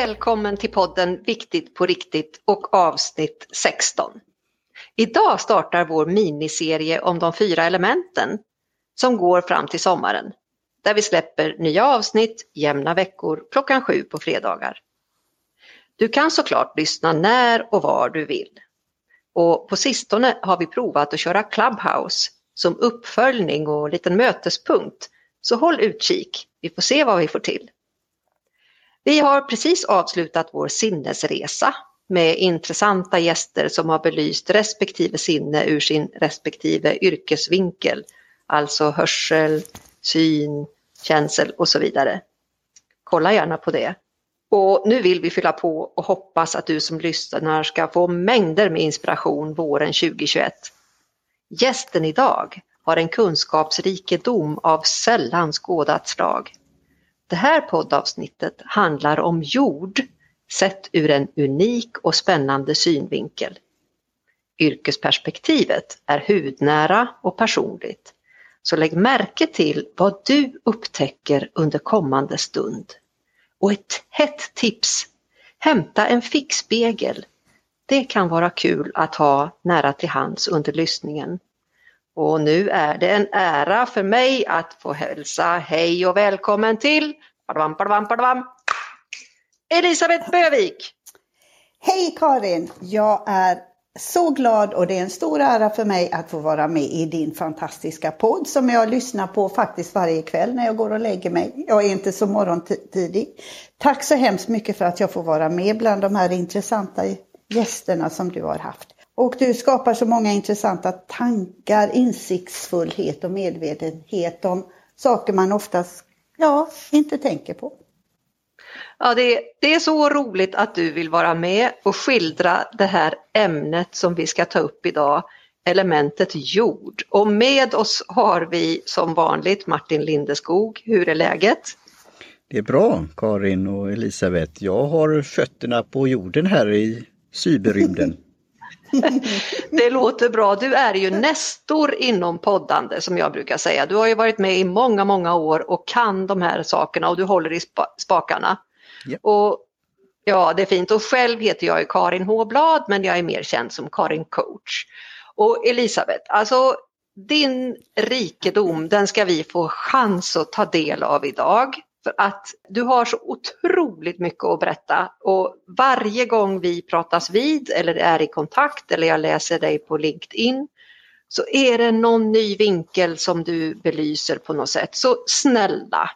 Välkommen till podden Viktigt på riktigt och avsnitt 16. Idag startar vår miniserie om de fyra elementen som går fram till sommaren. Där vi släpper nya avsnitt jämna veckor klockan sju på fredagar. Du kan såklart lyssna när och var du vill. Och på sistone har vi provat att köra Clubhouse som uppföljning och liten mötespunkt. Så håll utkik, vi får se vad vi får till. Vi har precis avslutat vår sinnesresa med intressanta gäster som har belyst respektive sinne ur sin respektive yrkesvinkel, alltså hörsel, syn, känsel och så vidare. Kolla gärna på det. Och nu vill vi fylla på och hoppas att du som lyssnar ska få mängder med inspiration våren 2021. Gästen idag har en kunskapsrikedom av sällan skådat slag. Det här poddavsnittet handlar om jord sett ur en unik och spännande synvinkel. Yrkesperspektivet är hudnära och personligt. Så lägg märke till vad du upptäcker under kommande stund. Och ett hett tips! Hämta en fickspegel. Det kan vara kul att ha nära till hands under lyssningen. Och nu är det en ära för mig att få hälsa hej och välkommen till badabam, badabam, badabam, Elisabeth Bövik. Hej Karin! Jag är så glad och det är en stor ära för mig att få vara med i din fantastiska podd som jag lyssnar på faktiskt varje kväll när jag går och lägger mig. Jag är inte så morgontidig. Tack så hemskt mycket för att jag får vara med bland de här intressanta gästerna som du har haft. Och du skapar så många intressanta tankar, insiktsfullhet och medvetenhet om saker man oftast ja, inte tänker på. Ja, det, det är så roligt att du vill vara med och skildra det här ämnet som vi ska ta upp idag, elementet jord. Och med oss har vi som vanligt Martin Lindeskog. Hur är läget? Det är bra Karin och Elisabeth. Jag har fötterna på jorden här i cyberrymden. det låter bra. Du är ju nästor inom poddande som jag brukar säga. Du har ju varit med i många, många år och kan de här sakerna och du håller i spakarna. Ja. Och Ja, det är fint. Och själv heter jag Karin Håblad men jag är mer känd som Karin Coach. Och Elisabeth, alltså din rikedom den ska vi få chans att ta del av idag. För att du har så otroligt mycket att berätta och varje gång vi pratas vid eller är i kontakt eller jag läser dig på LinkedIn så är det någon ny vinkel som du belyser på något sätt. Så snälla,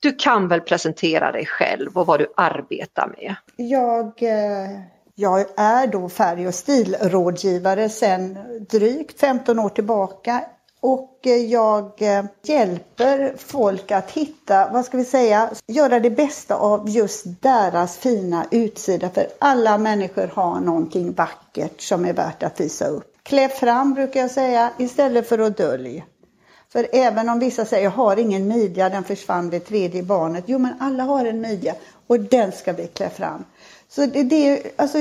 du kan väl presentera dig själv och vad du arbetar med? Jag, eh, jag är då färg och stilrådgivare sedan drygt 15 år tillbaka och eh, jag eh, hjälper folk att hitta, vad ska vi säga, göra det bästa av just deras fina utsida. För alla människor har någonting vackert som är värt att visa upp. Klä fram brukar jag säga istället för att dölja. För även om vissa säger jag har ingen midja, den försvann vid tredje barnet. Jo men alla har en midja och den ska vi klä fram. Så det, det, alltså,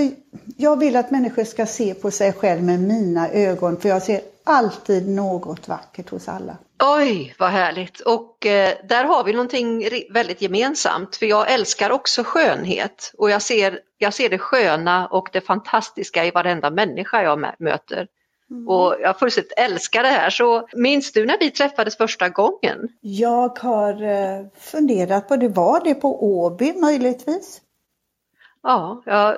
jag vill att människor ska se på sig själv med mina ögon för jag ser alltid något vackert hos alla. Oj, vad härligt! Och eh, där har vi någonting väldigt gemensamt, för jag älskar också skönhet och jag ser, jag ser det sköna och det fantastiska i varenda människa jag möter. Mm. Och jag fullständigt älskar det här. Så minns du när vi träffades första gången? Jag har eh, funderat på det. Var det på Åby möjligtvis? Ja, jag,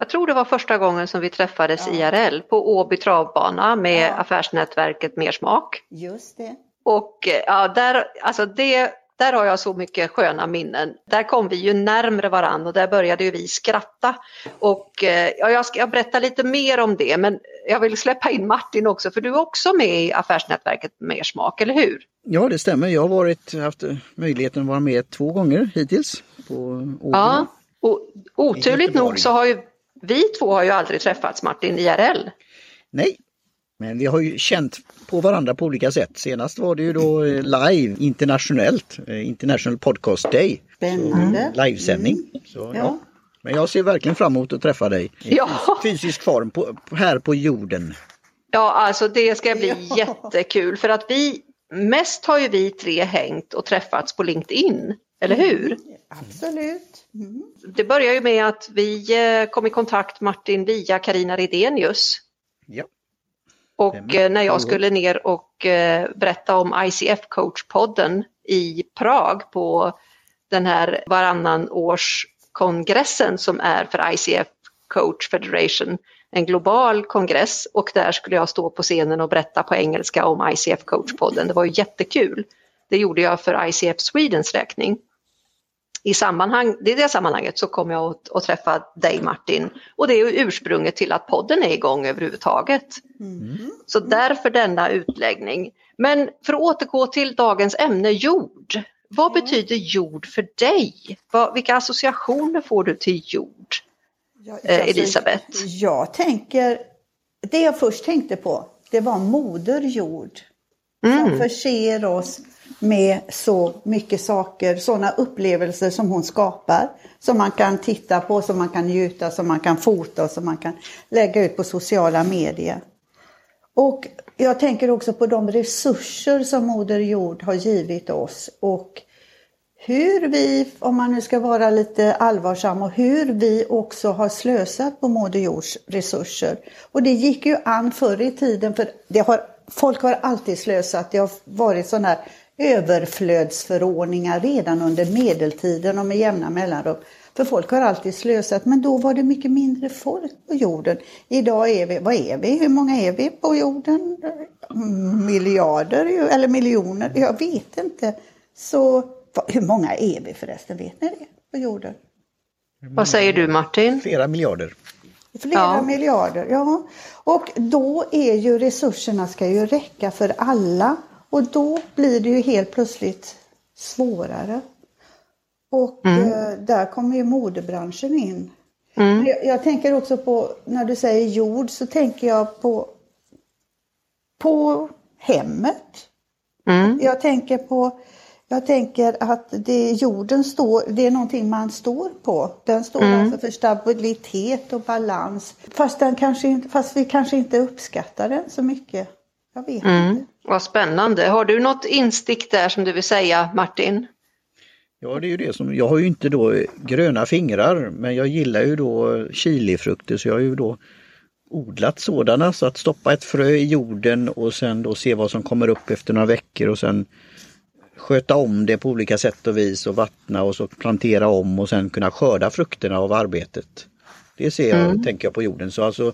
jag tror det var första gången som vi träffades ja. IRL på Åby travbana med ja. affärsnätverket Mersmak. Just det. Och eh, ja, där, alltså det, där har jag så mycket sköna minnen. Där kom vi ju närmre varann och där började ju vi skratta. Och eh, ja, jag ska berätta lite mer om det men jag vill släppa in Martin också för du är också med i affärsnätverket Mersmak, eller hur? Ja det stämmer, jag har varit, haft möjligheten att vara med två gånger hittills. På Åby. ja, och oturligt nog så har ju vi två har ju aldrig träffats Martin IRL. Nej, men vi har ju känt på varandra på olika sätt. Senast var det ju då eh, live internationellt, eh, International Podcast Day. Spännande! Så, livesändning. Mm. Så, ja. ja. Men jag ser verkligen fram emot att träffa dig i ja. fysisk form på, här på jorden. Ja, alltså det ska bli ja. jättekul för att vi, mest har ju vi tre hängt och träffats på LinkedIn. Eller hur? Mm, absolut. Mm. Det börjar ju med att vi eh, kom i kontakt Martin via Karina Redenius. Ja. Och eh, när jag skulle ner och eh, berätta om ICF coach-podden i Prag på den här varannan års kongressen som är för ICF Coach Federation, en global kongress och där skulle jag stå på scenen och berätta på engelska om ICF Coach-podden. Det var ju jättekul. Det gjorde jag för ICF Swedens räkning. I, sammanhang, I det sammanhanget så kom jag att, att träffa dig Martin och det är ursprunget till att podden är igång överhuvudtaget. Mm. Så därför denna utläggning. Men för att återgå till dagens ämne jord. Vad mm. betyder jord för dig? Vad, vilka associationer får du till jord? Ja, alltså, Elisabeth? Jag tänker, det jag först tänkte på, det var moder jord. Mm. Som förser oss med så mycket saker, sådana upplevelser som hon skapar. Som man kan titta på, som man kan njuta, som man kan fota och som man kan lägga ut på sociala medier. Och jag tänker också på de resurser som Moder Jord har givit oss och hur vi, om man nu ska vara lite allvarsam, och hur vi också har slösat på Moder Jords resurser. Och det gick ju an förr i tiden, för det har, folk har alltid slösat. Det har varit sådana här överflödsförordningar redan under medeltiden och med jämna mellanrum. För folk har alltid slösat, men då var det mycket mindre folk på jorden. Idag är vi, vad är vi? Hur många är vi på jorden? Miljarder eller miljoner? Jag vet inte. Så hur många är vi förresten? Vet ni det på jorden? Vad säger du Martin? Flera miljarder. Flera ja. miljarder, ja. Och då är ju resurserna ska ju räcka för alla. Och då blir det ju helt plötsligt svårare. Och mm. eh, där kommer ju modebranschen in. Mm. Jag, jag, tänker också på, när du säger jord, så tänker jag på, på hemmet. Mm. Jag tänker på jag tänker att det jorden står, det är någonting man står på. Den står mm. alltså för stabilitet och balans. Fast, den kanske fast vi kanske inte uppskattar den så mycket. Jag vet mm. inte. Vad spännande. Har du något instick där som du vill säga Martin? Ja det är ju det som, jag har ju inte då gröna fingrar men jag gillar ju då chilifrukter så jag har ju då odlat sådana så att stoppa ett frö i jorden och sen då se vad som kommer upp efter några veckor och sen sköta om det på olika sätt och vis och vattna och så plantera om och sen kunna skörda frukterna av arbetet. Det ser jag, mm. tänker jag på jorden. Så alltså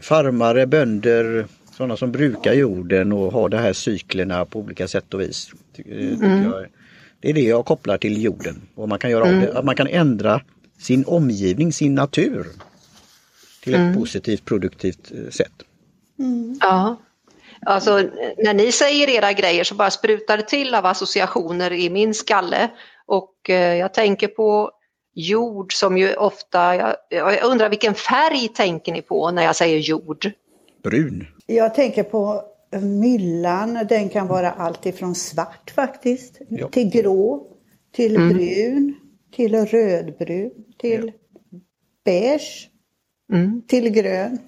farmare, bönder, sådana som brukar jorden och har de här cyklerna på olika sätt och vis. Mm. Jag, det är det jag kopplar till jorden. Och man kan göra mm. det, att man kan ändra sin omgivning, sin natur till ett mm. positivt produktivt eh, sätt. Mm. Ja, Alltså när ni säger era grejer så bara sprutar det till av associationer i min skalle. Och eh, jag tänker på jord som ju ofta, jag, jag, undrar vilken färg tänker ni på när jag säger jord? Brun. Jag tänker på myllan, den kan vara allt ifrån svart faktiskt, ja. till grå, till mm. brun, till rödbrun, till ja. beige, mm. till grön.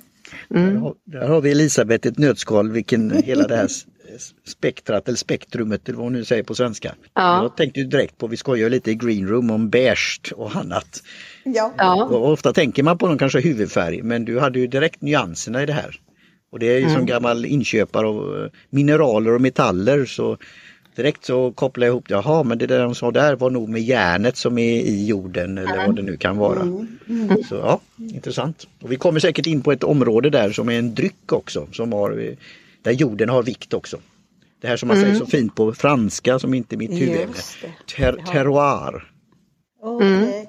Mm. Där, har, där, har, vi Elisabeth ett nötskal, vilken hela det här spektrat eller spektrumet eller vad hon nu säger på svenska. Ja. Jag tänkte ju direkt på, vi skojar lite i green room om beige och annat. Ja. Och ofta tänker man på någon kanske huvudfärg men du hade ju direkt nyanserna i det här. Och det är ju mm. som gammal inköpare av mineraler och metaller så direkt så kopplar jag ihop, jaha men det där de sa där var nog med järnet som är i jorden eller vad det nu kan vara. Mm. Mm. Så ja, intressant. Och vi kommer säkert in på ett område där som är en dryck också, som har, där jorden har vikt också. Det här som man mm. säger så fint på franska som inte är mitt huvudämne. Ter terroir. Okej,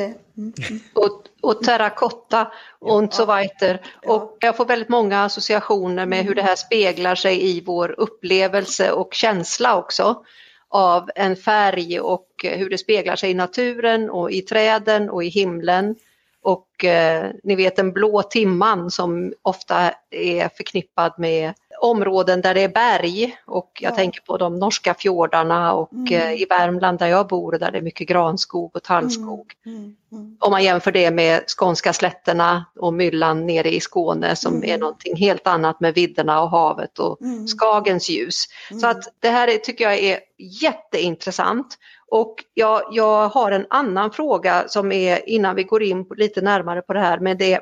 okay. mm. och, och terrakotta och så weiter. Och jag får väldigt många associationer med hur det här speglar sig i vår upplevelse och känsla också av en färg och hur det speglar sig i naturen och i träden och i himlen. Och eh, ni vet den blå timman som ofta är förknippad med områden där det är berg och jag ja. tänker på de norska fjordarna och mm. Eh, i Värmland där jag bor där det är mycket granskog och tallskog. Mm. Mm. mm. Om man jämför det med skånska slätterna och myllan nere i Skåne som mm. är någonting helt annat med vidderna och havet och mm. Skagens ljus. Så att det här tycker jag är jätteintressant. Och jag, jag har en annan fråga som är innan vi går in lite närmare på det här med det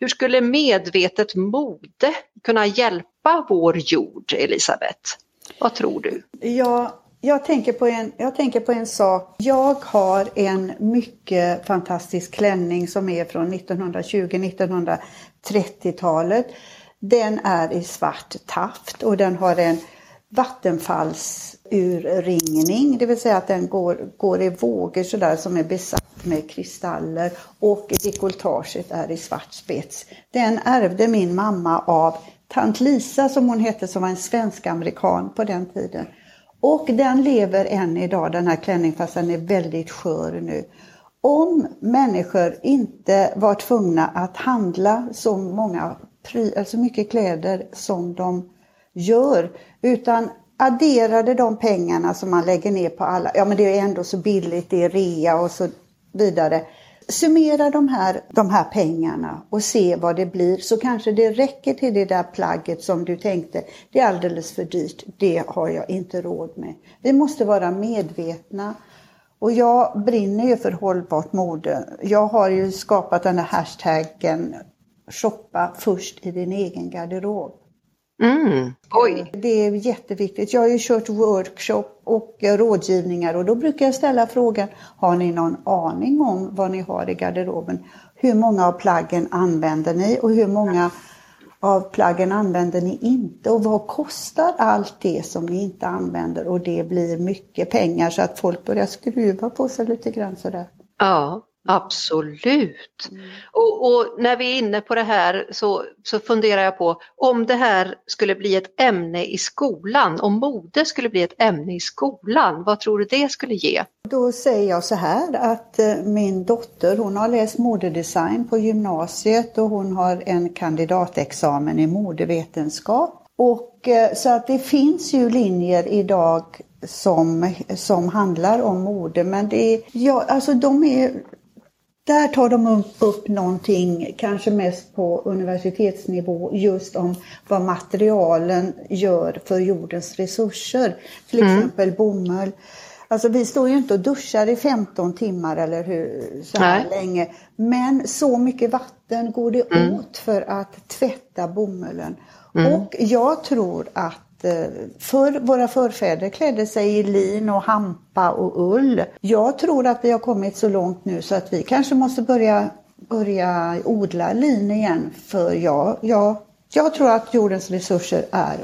hur skulle medvetet mode kunna hjälpa vår jord, Elisabeth? Vad tror du? Ja, jag tänker, på en, jag tänker på en sak. Jag har en mycket fantastisk klänning som är från 1920-1930-talet. Den är i svart taft och den har en vattenfalls urringning, det vill säga att den går, går i vågor sådär som är besatt med kristaller och dekolletaget är i svart spets. Den ärvde min mamma av tant Lisa som hon hette som var en svensk-amerikan på den tiden. Och den lever än idag den här klänningen fast den är väldigt skör nu. Om människor inte var tvungna att handla så många alltså mycket kläder som de gör utan adderade de pengarna som man lägger ner på alla, ja men det är ändå så billigt, det är rea och så vidare. Summera de här, de här pengarna och se vad det blir så kanske det räcker till det där plagget som du tänkte, det är alldeles för dyrt, det har jag inte råd med. Vi måste vara medvetna och jag brinner ju för hållbart mode. Jag har ju skapat den här hashtaggen shoppa först i din egen garderob. Mm. Oj. Det är jätteviktigt. Jag har ju kört workshop och rådgivningar och då brukar jag ställa frågan, har ni någon aning om vad ni har i garderoben? Hur många av plaggen använder ni och hur många av plaggen använder ni inte och vad kostar allt det som ni inte använder och det blir mycket pengar så att folk börjar skruva på sig lite grann sådär. Ja, Absolut. Mm. Och, och, när vi är inne på det här så, så funderar jag på om det här skulle bli ett ämne i skolan, om mode skulle bli ett ämne i skolan, vad tror du det skulle ge? Då säger jag så här att eh, min dotter hon har läst modedesign på gymnasiet och hon har en kandidatexamen i modevetenskap. Och eh, så att det finns ju linjer idag som, som handlar om mode men det är, ja, alltså de är där tar de upp, någonting, kanske mest på universitetsnivå, just om vad materialen gör för jordens resurser. Till mm. exempel bomull. Alltså vi står ju inte och duschar i 15 timmar eller hur, så här Nej. länge. Men så mycket vatten går det mm. åt för att tvätta bomullen. Mm. Och jag tror att för våra förfäder klädde sig i lin och hampa och ull. Jag tror att vi har kommit så långt nu så att vi kanske måste börja, börja odla lin igen. För jag, jag, jag tror att jordens resurser är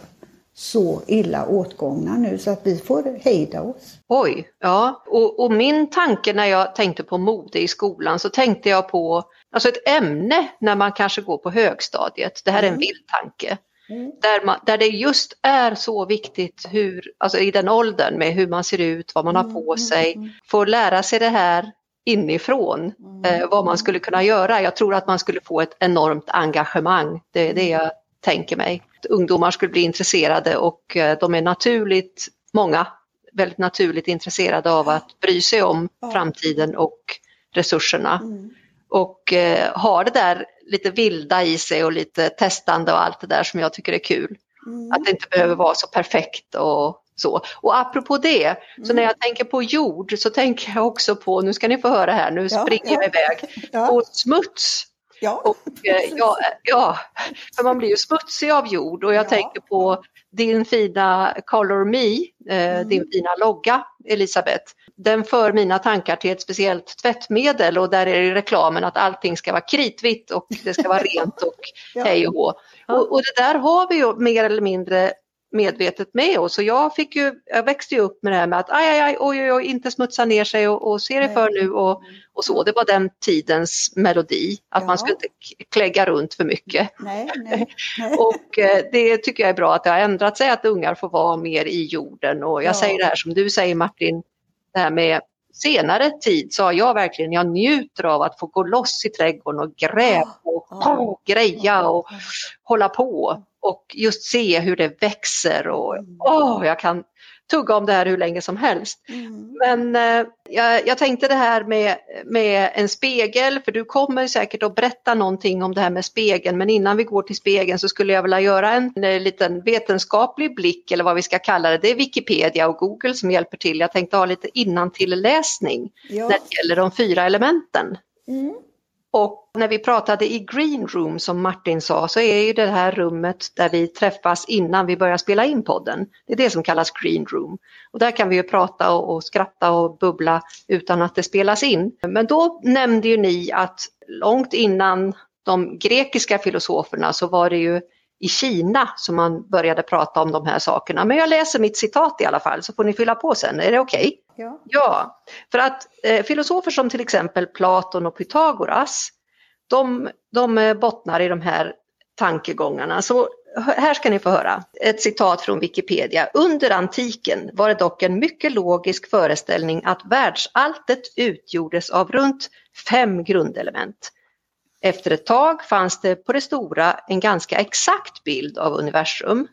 så illa åtgångna nu så att vi får hejda oss. Oj, ja. Och, och, min tanke när jag tänkte på mode i skolan så tänkte jag på alltså ett ämne när man kanske går på högstadiet. Det här är en mm. vild tanke. Mm. Där, man, där det just är så viktigt hur, alltså i den åldern med hur man ser ut, vad man har på mm, sig, mm, få lära sig det här inifrån, eh, vad man skulle kunna göra. Jag tror att man skulle få ett enormt engagemang, det är det jag tänker mig. Ungdomar skulle bli intresserade och eh, de är naturligt, många, väldigt naturligt intresserade av att bry sig om framtiden och resurserna. Och eh, har det där lite vilda i sig och lite testande och allt det där som jag tycker är kul. Mm. Att det inte behöver vara så perfekt och så. Och apropå det, mm. så när jag tänker på jord så tänker jag också på, nu ska ni få höra här, nu ja, springer jag iväg, ja. på smuts. Ja. Och, eh, ja, ja, för man blir ju smutsig av jord och jag tänker på din fina Color Me, eh, mm. din fina logga Elisabeth den för mina tankar till ett speciellt tvättmedel och där är det reklamen att allting ska vara kritvitt och det ska vara rent och hej och hå. Och, och, det där har vi ju mer eller mindre medvetet med oss. Så jag, fick ju, jag växte ju upp med det här med att aj, aj, aj, oj, oj, oj inte smutsa ner sig och, och se det för nu och, och så. Det var den tidens melodi, att ja. man skulle inte klägga runt för mycket. Nej, nej, nej. och eh, det tycker jag är bra att det har ändrat sig, att ungar får vara mer i jorden och jag ja. säger det här som du säger Martin, det här med senare tid så har jag verkligen, jag njuter av att få gå loss i trädgården och gräva och, och greja och hålla på och just se hur det växer och oh, jag kan tugga om det här hur länge som helst. Mm. Men eh, jag, jag, tänkte det här med, med en spegel, för du kommer säkert att berätta någonting om det här med spegeln, men innan vi går till spegeln så skulle jag vilja göra en, en liten vetenskaplig blick eller vad vi ska kalla det. Det är Wikipedia och Google som hjälper till. Jag tänkte ha lite innantilläsning ja. när det gäller de fyra elementen. Mm. Och när vi pratade i green room som Martin sa så är ju det här rummet där vi träffas innan vi börjar spela in podden. Det är det som kallas green room. Och där kan vi ju prata och, och skratta och bubbla utan att det spelas in. Men då nämnde ju ni att långt innan de grekiska filosoferna så var det ju i Kina som man började prata om de här sakerna. Men jag läser mitt citat i alla fall så får ni fylla på sen. Är det okej? Okay? Ja. ja, för att eh, filosofer som till exempel Platon och Pythagoras, de, de eh, bottnar i de här tankegångarna. Så här ska ni få höra ett citat från Wikipedia. Under antiken var det dock en mycket logisk föreställning att världsalltet utgjordes av runt fem grundelement. Efter ett tag fanns det på det stora en ganska exakt bild av universum.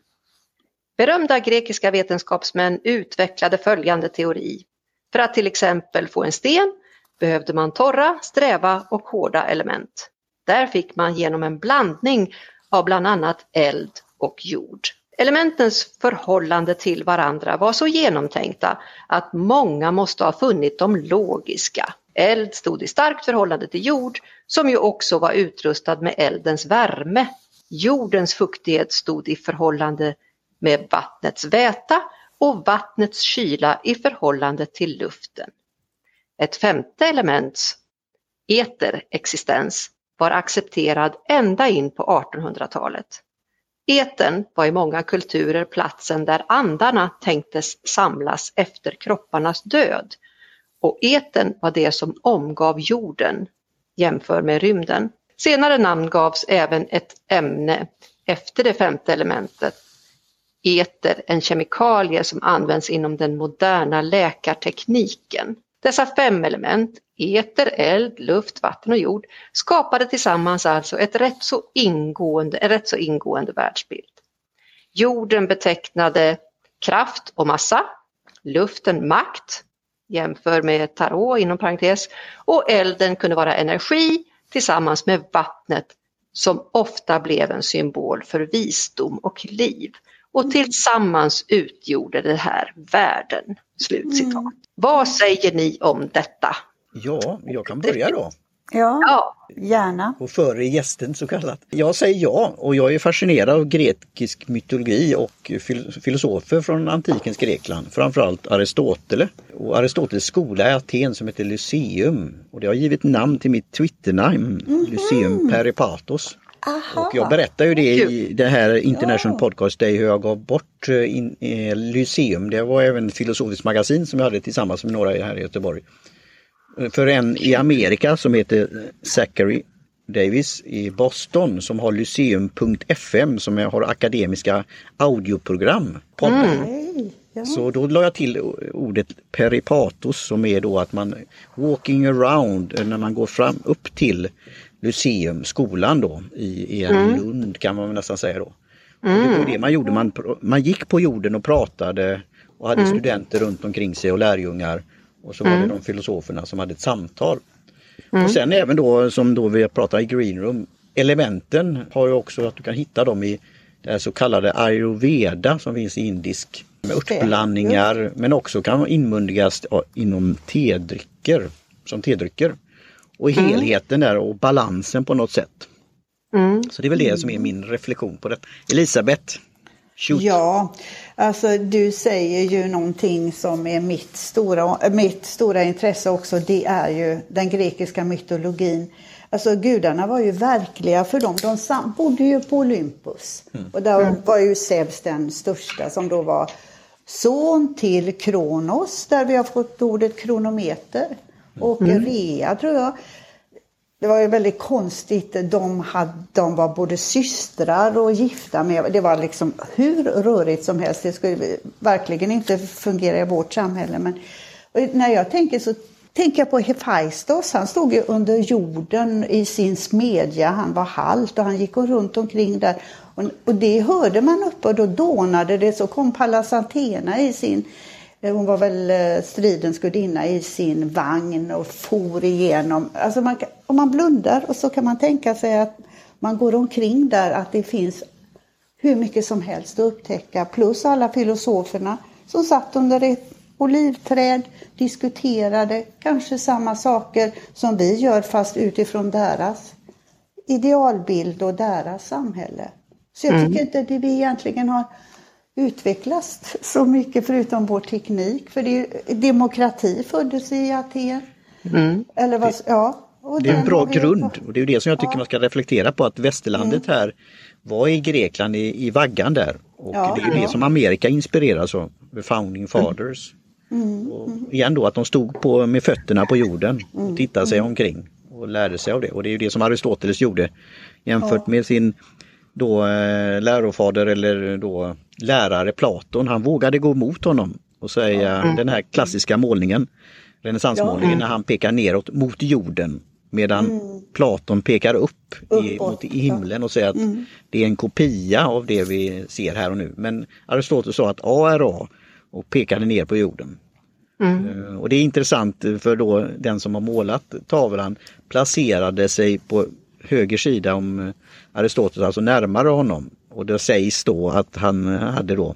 Berömda grekiska vetenskapsmän utvecklade följande teori. För att till exempel få en sten behövde man torra, sträva och hårda element. Där fick man genom en blandning av bland annat eld och jord. Elementens förhållande till varandra var så genomtänkta att många måste ha funnit dem logiska. Eld stod i starkt förhållande till jord som ju också var utrustad med eldens värme. Jordens fuktighet stod i förhållande med vattnets väta och vattnets kyla i förhållande till luften. Ett femte elements eterexistens var accepterad ända in på 1800-talet. Eten var i många kulturer platsen där andarna tänktes samlas efter kropparnas död och eten var det som omgav jorden jämför med rymden. Senare namn gavs även ett ämne efter det femte elementet eter, en kemikalie som används inom den moderna läkartekniken. Dessa fem element, eter, eld, luft, vatten och jord, skapade tillsammans alltså ett rätt så ingående, en rätt så ingående världsbild. Jorden betecknade kraft och massa, luften makt, jämför med tarot inom parentes, och elden kunde vara energi tillsammans med vattnet som ofta blev en symbol för visdom och liv och tillsammans utgjorde det här världen. Slutcitat. Mm. Vad säger ni om detta? Ja, jag kan börja då. Ja, ja, gärna. Och före gästen så kallat. Jag säger ja och jag är fascinerad av grekisk mytologi och filosofer från antikens Grekland. Framförallt Aristoteles. Och Aristoteles skola i Aten som heter Lyceum. Och det har givit namn till mitt Twitternamn, mm -hmm. Lyceum Peripatos. Aha. Och jag berättar ju det i det här International ja. Podcast Day hur jag gav bort eh, in, eh, Lyceum. Det var även ett filosofiskt magasin som jag hade tillsammans med några här i Göteborg. Eh, för en i Amerika som heter Zachary Davis i Boston som har Lyceum.fm som har akademiska audioprogram. Mm. Så då la jag till ordet peripatos som är då att man walking around när man går fram upp till Lyceum, skolan då i, i en mm. Lund kan man nästan säga då. Mm. Det var det man gjorde, man, man gick på jorden och pratade och hade mm. studenter runt omkring sig och lärjungar. Och så var det mm. de filosoferna som hade ett samtal. Och mm. sen även då som då vi pratar i green room, elementen har ju också att du kan hitta dem i det så kallade ayurveda som finns i indisk med örtblandningar men också kan inmundigas inom tedrycker som tedrycker och mm. helheten där och balansen på något sätt. Mm. Så det är väl det som är min reflektion på det. Elisabeth, shoot. Ja, alltså du säger ju någonting som är mitt stora, mitt stora intresse också. Det är ju den grekiska mytologin. Alltså gudarna var ju verkliga för dem. De bodde ju på Olympus. Mm. Och där mm. var ju Zeus den största som då var son till Kronos, där vi har fått ordet kronometer och mm. Rea tror jag. Det var ju väldigt konstigt. De, hade, de var både systrar och gifta med. Det var liksom hur rörigt som helst. Det skulle verkligen inte fungera i vårt samhälle. Men när jag tänker så tänker jag på Hephaistos. Han stod ju under jorden i sin smedja. Han var halt och han gick runt omkring där. Och, och det hörde man uppe och då dånade det. Så kom Pallas Athena i sin hon var väl eh, stridens gudinna i sin vagn och for igenom. Alltså man, om man blundar och så kan man tänka sig att man går omkring där, att det finns hur mycket som helst att upptäcka. Plus alla filosoferna som satt under ett olivträd, diskuterade kanske samma saker som vi gör fast utifrån deras idealbild och deras samhälle. Så jag tycker mm. inte att vi egentligen har utvecklats så mycket förutom vår teknik. För det är, demokrati föddes i Aten. Mm. Eller vad, ja, det är en bra grund och det är det som jag tycker ja. man ska reflektera på att västerlandet mm. här var i Grekland i, i vaggan där. Och ja, det är ja. det som Amerika inspireras av, the founding fathers. Mm. Och igen då att de stod på, med fötterna på jorden och mm. tittade sig mm. omkring och lärde sig av det. Och det är ju det som Aristoteles gjorde jämfört med sin då eh, lärofader eller då lärare Platon, han vågade gå emot honom och säga mm. den här klassiska målningen, renässansmålningen, ja. när han pekar neråt mot jorden medan mm. Platon pekar upp i, mot i himlen och säger att mm. det är en kopia av det vi ser här och nu. Men Aristoteles sa att A är A och pekade ner på jorden. Mm. Eh, och det är intressant för då den som har målat tavlan placerade sig på höger sida om eh, Aristoteles, alltså närmare honom. Och det sägs då att han hade då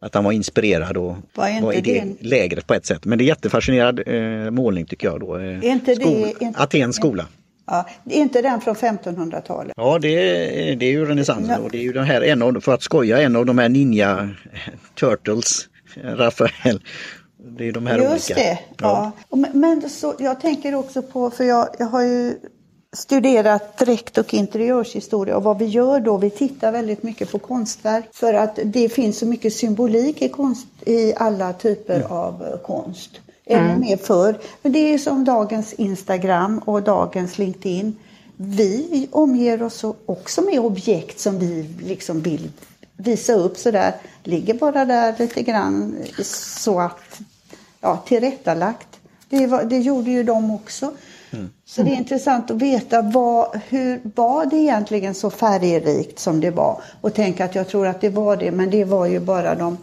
att han var inspirerad och var, var i det, det lägret på ett sätt. Men det är jättefascinerad eh, målning tycker jag då. Eh, inte skol, det, inte, Atens skola. Ja, är inte den från 1500-talet? Ja, det är, det är ju renässansen och det är ju den här, en av, för att skoja, en av de här Ninja Turtles, Rafael. Det är de här Just olika. det, ja. ja. Men så, jag tänker också på, för jag, jag har ju studerat dräkt och interiörshistoria och vad vi gör då, vi tittar väldigt mycket på konstverk för att det finns så mycket symbolik i, konst, i alla typer mm. av eh, konst. Ännu mm. mer förr. Men det är som dagens Instagram och dagens LinkedIn. Vi omger oss också med objekt som vi liksom vill visa upp sådär. Ligger bara där lite grann så att, ja, tillrättalagt. Det, var, det gjorde ju de också. Så det är intressant att veta vad, hur var det egentligen så färgrikt som det var? Och tänka att jag tror att det var det, men det var ju bara de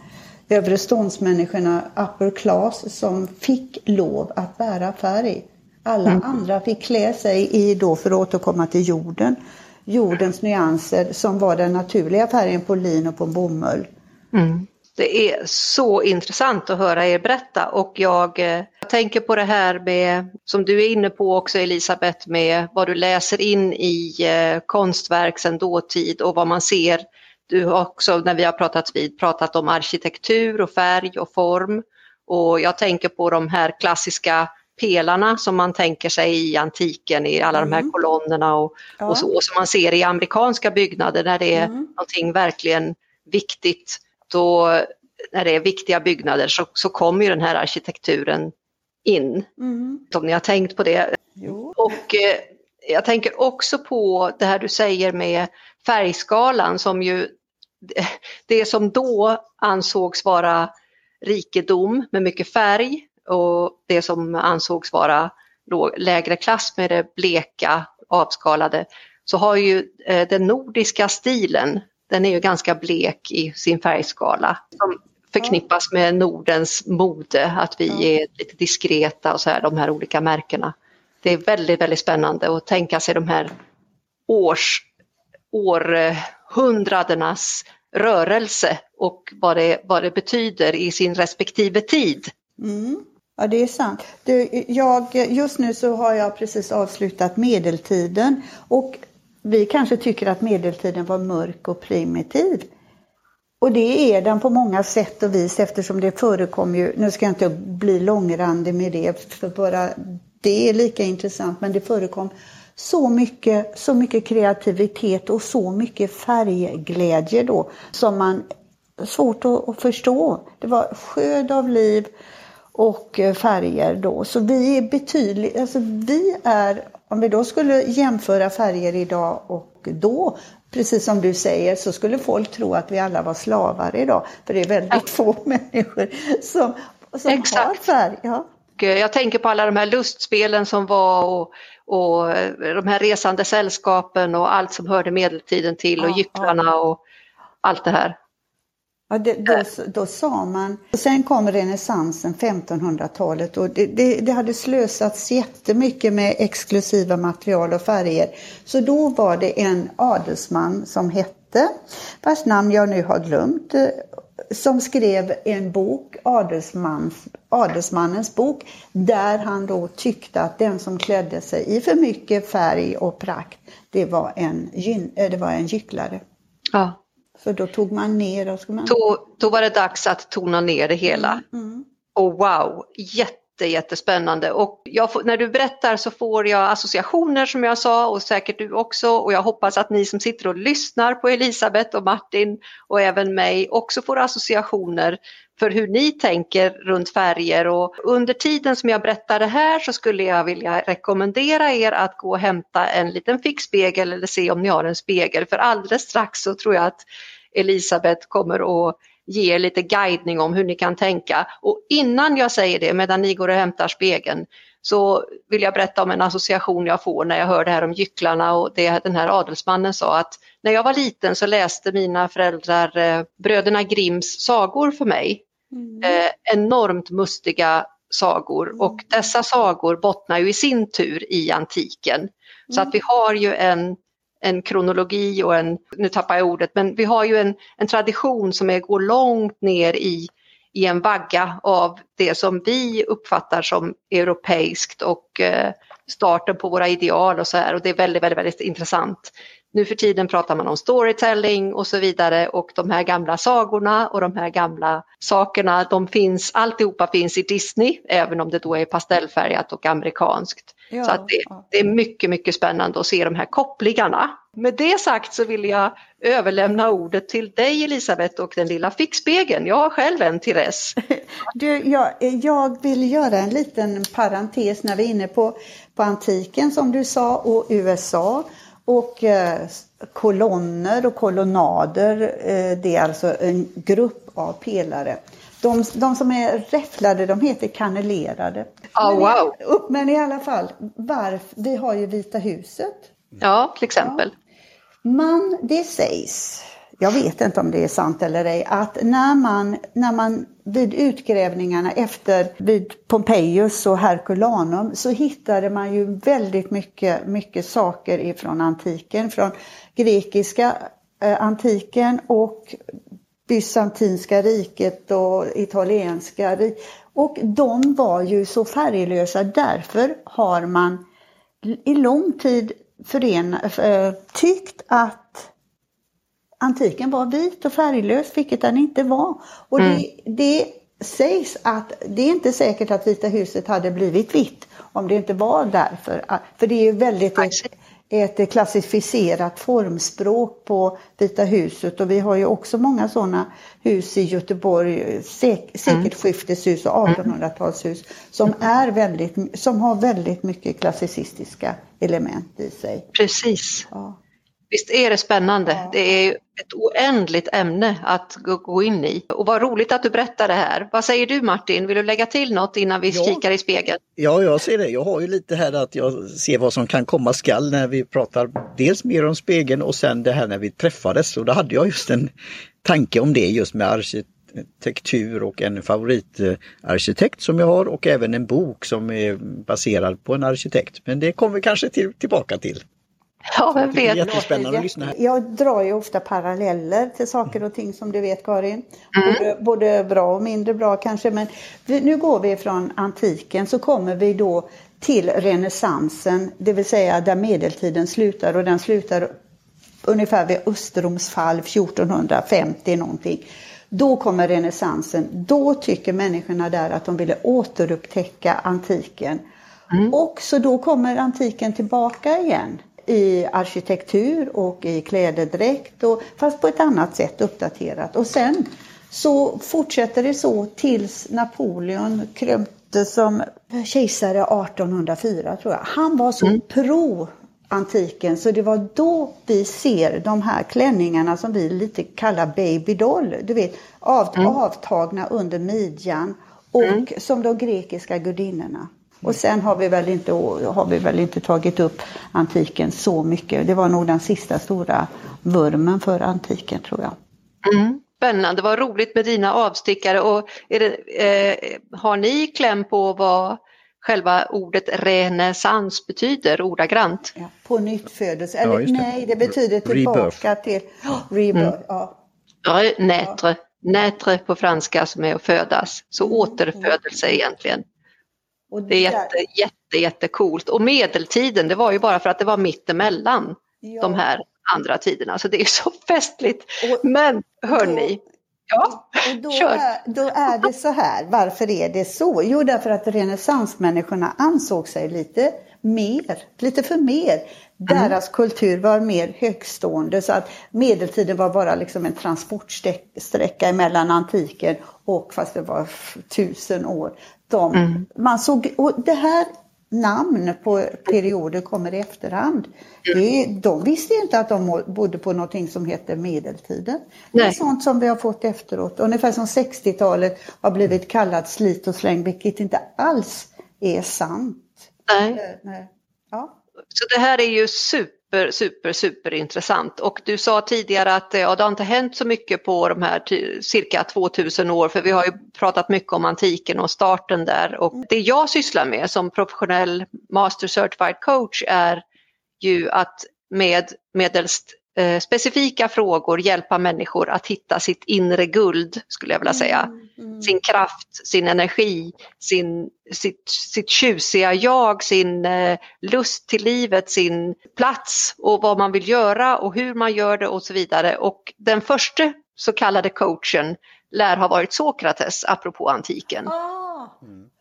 övre ståndsmänniskorna, upper class, som fick lov att bära färg. Alla mm. andra fick klä sig i, då för att återkomma till jorden, jordens nyanser som var den naturliga färgen på lin och på bomull. Mm. Det är så intressant att höra er berätta och jag, eh, jag tänker på det här med, som du är inne på också Elisabeth, med vad du läser in i eh, konstverk sedan dåtid och vad man ser. Du har också, när vi har pratat vid, pratat om arkitektur och färg och form. Och jag tänker på de här klassiska pelarna som man tänker sig i antiken i alla mm. de här mm. kolonnerna och, ja. och så, och som man ser i amerikanska byggnader där det är mm. någonting verkligen viktigt då när det är viktiga byggnader så, så kommer ju den här arkitekturen in. Mm. Om ni har tänkt på det. Jo. Och eh, jag tänker också på det här du säger med färgskalan som ju det som då ansågs vara rikedom med mycket färg och det som ansågs vara lägre klass med det bleka avskalade så har ju eh, den nordiska stilen den är ju ganska blek i sin färgskala. Som förknippas med Nordens mode, att vi är lite diskreta och så här, de här olika märkena. Det är väldigt, väldigt spännande att tänka sig de här års, århundradenas rörelse och vad det, vad det betyder i sin respektive tid. Mm. Ja, det är sant. Du, jag, just nu så har jag precis avslutat medeltiden och vi kanske tycker att medeltiden var mörk och primitiv. Och det är den på många sätt och vis eftersom det förekom ju, nu ska jag inte bli långrandig med det, för bara det är lika intressant, men det förekom så mycket, så mycket kreativitet och så mycket färgglädje då som man svårt att, att förstå. Det var sköd av liv och eh, färger då. Så vi är betydligt, alltså vi är om vi då skulle jämföra färger idag och då, precis som du säger, så skulle folk tro att vi alla var slavar idag. För det är väldigt ja. få människor som, som har färg. Ja. Jag tänker på alla de här lustspelen som var och, och eh, de här resande sällskapen och allt som hörde medeltiden till och ja, gycklarna ja. och allt det här. Ja, det, då, då sa man, och sen kom renässansen 1500-talet och det, det, det, hade slösats jättemycket med exklusiva material och färger. Så då var det en adelsman som hette, vars namn jag nu har glömt, eh, som skrev en bok, Adelsmans, Adelsmannens bok, där han då tyckte att den som klädde sig i för mycket färg och prakt, det var en, eh, det var en gycklare. Ja. Så då tog man ner och man... Då, då var det dags att tona ner det hela. Mm, mm. Och wow, jätte, jättespännande. Och får, när du berättar så får jag associationer som jag sa och säkert du också. Och jag hoppas att ni som sitter och lyssnar på Elisabeth och Martin och även mig också får associationer för hur ni tänker runt färger och under tiden som jag berättar det här så skulle jag vilja rekommendera er att gå och hämta en liten fickspegel eller se om ni har en spegel för alldeles strax så tror jag att Elisabeth kommer att ge er lite guidning om hur ni kan tänka. Och innan jag säger det, medan ni går och hämtar spegeln, så vill jag berätta om en association jag får när jag hör det här om gycklarna och det den här adelsmannen sa att när jag var liten så läste mina föräldrar eh, bröderna Grimms sagor för mig. Mm. Eh, enormt mustiga sagor mm. och dessa sagor bottnar ju i sin tur i antiken. Mm. Så att vi har ju en, en kronologi och en, nu tappar jag ordet, men vi har ju en, en tradition som är, går långt ner i, i en vagga av det som vi uppfattar som europeiskt och eh, starten på våra ideal och så här och det är väldigt, väldigt, väldigt intressant. Nu för tiden pratar man om storytelling och så vidare och de här gamla sagorna och de här gamla sakerna, de finns, alltihopa finns i Disney, även om det då är pastellfärgat och amerikanskt. Ja, så att det, det, är mycket, mycket spännande att se de här kopplingarna. Med det sagt så vill jag överlämna ordet till dig Elisabeth och den lilla fickspegeln. Jag har själv en till res. Du, jag, jag vill göra en liten parentes när vi är inne på, på antiken som du sa och USA och eh, kolonner och kolonnader, eh, det är alltså en grupp av pelare. De, de som är räfflade de heter kanellerade. Oh, wow. men, men i alla fall, varf, vi har ju Vita huset. Ja, till exempel. Ja. Man, det sägs jag vet inte om det är sant eller ej, att när man, när man vid utgrävningarna efter vid Pompejus och Herculanum så hittade man ju väldigt mycket, mycket saker ifrån antiken, från grekiska eh, antiken och bysantinska riket och italienska riket. Och de var ju så färglösa, därför har man i lång tid förena, eh, tyckt att antiken var vit och färglös, vilket den inte var. Och mm. det, det sägs att det är inte säkert att Vita huset hade blivit vitt om det inte var därför. För det är ju väldigt ett, ett klassificerat formspråk på Vita huset och vi har ju också många sådana hus i Göteborg, sek, sekelskifteshus och 1800-talshus mm. som, är väldigt, som har väldigt mycket klassicistiska element i sig. Precis. Ja. Visst är det spännande? Ja. Det är ett oändligt ämne att gå in i. Och vad roligt att du berättar det här. Vad säger du Martin? Vill du lägga till något innan vi ja. kikar i spegeln? Ja, jag ser det. Jag har ju lite här att jag ser vad som kan komma skall när vi pratar dels mer om spegeln och sen det här när vi träffades. Och då hade jag just en tanke om det just med arkitektur och en favoritarkitekt som jag har och även en bok som är baserad på en arkitekt. Men det kommer vi kanske till, tillbaka till. Ja, vem vet. Det är jättespännande att lyssna här. Jag drar ju ofta paralleller till saker och ting som du vet Karin. Mm. Både, både bra och mindre bra kanske. Men nu går vi från antiken så kommer vi då till renässansen, det vill säga där medeltiden slutar och den slutar ungefär vid Österroms fall 1450 någonting. Då kommer renässansen. Då tycker människorna där att de ville återupptäcka antiken. Mm. Och så då kommer antiken tillbaka igen i arkitektur och i klädedräkt, och, fast på ett annat sätt uppdaterat. Och sen så fortsätter det så tills Napoleon krömte som kejsare 1804 tror jag. Han var så mm. pro antiken så det var då vi ser de här klänningarna som vi lite kallar baby doll. Du vet, av, mm. avtagna under midjan och mm. som de grekiska gudinnorna. Och sen har vi, väl inte, har vi väl inte tagit upp antiken så mycket. Det var nog den sista stora vurmen för antiken tror jag. Mm. Spännande, vad roligt med dina avstickare. Och det, eh, har ni kläm på vad själva ordet renässans betyder ordagrant? Ja, på nytt födelse, eller ja, nej det betyder tillbaka rebirth. till oh, rebirth. Mm. Ja. Ja, nätre. nätre på franska som är att födas, så mm. återfödelse egentligen. Och det, är jätte, jätte, jättecoolt. Och medeltiden, det var ju bara för att det var mittemellan ja. de här andra tiderna. Så det är så festligt. Och, Men hörni, ja, och då, kör. Är, då är det så här, varför är det så? Jo, därför att renässansmänniskorna ansåg sig lite mer, lite för mer. Mm. Deras mm. kultur var mer högstående så att medeltiden var bara liksom en transportsträcka mellan antiken och fast det var tusen år. De, mm. man såg, och det här namn på perioder kommer i efterhand. Det, de visste inte att de bodde på någonting som heter medeltiden. Nej. Det är sånt som vi har fått efteråt. Ungefär som 60-talet har blivit kallat slit och släng, vilket inte alls är sant. Nej. Eh. Ja. Så det här är ju super, super, super intressant. Och du sa tidigare att eh, ja, det har inte hänt så mycket på de här cirka 2000 år, för vi har ju pratat mycket om antiken och starten där. Och det jag sysslar med som professionell Master Certified Coach är ju att med medelst eh, specifika frågor hjälpa människor att hitta sitt inre guld, skulle jag vilja säga. Mm. Sin kraft, sin energi, sin, sitt, sitt tjusiga jag, sin eh, lust till livet, sin plats och vad man vill göra och hur man gör det och så vidare. Och den första så kallade coachen lär ha varit Sokrates, apropå antiken. Ah. Mm.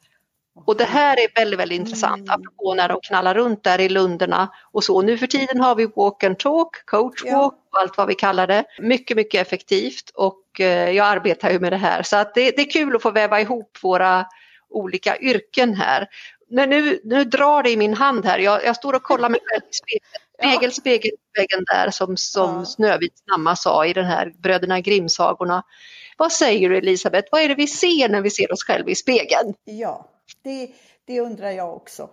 Och det här är väldigt, väldigt intressant, mm. apropå när de knallar runt där i lunderna och så. Nu för tiden har vi walk and talk, coach walk och allt vad vi kallar det. Mycket, mycket effektivt och eh, jag arbetar ju med det här så att det, det är kul att få väva ihop våra olika yrken här. Men nu, nu drar det i min hand här, jag, jag står och kollar mig själv i spegeln. Spegel, spegel, väggen där som, som ja. Snövits mamma sa i den här Bröderna Grimm-sagorna. Vad säger du Elisabeth, vad är det vi ser när vi ser oss själva i spegeln? Ja, det, det undrar jag också.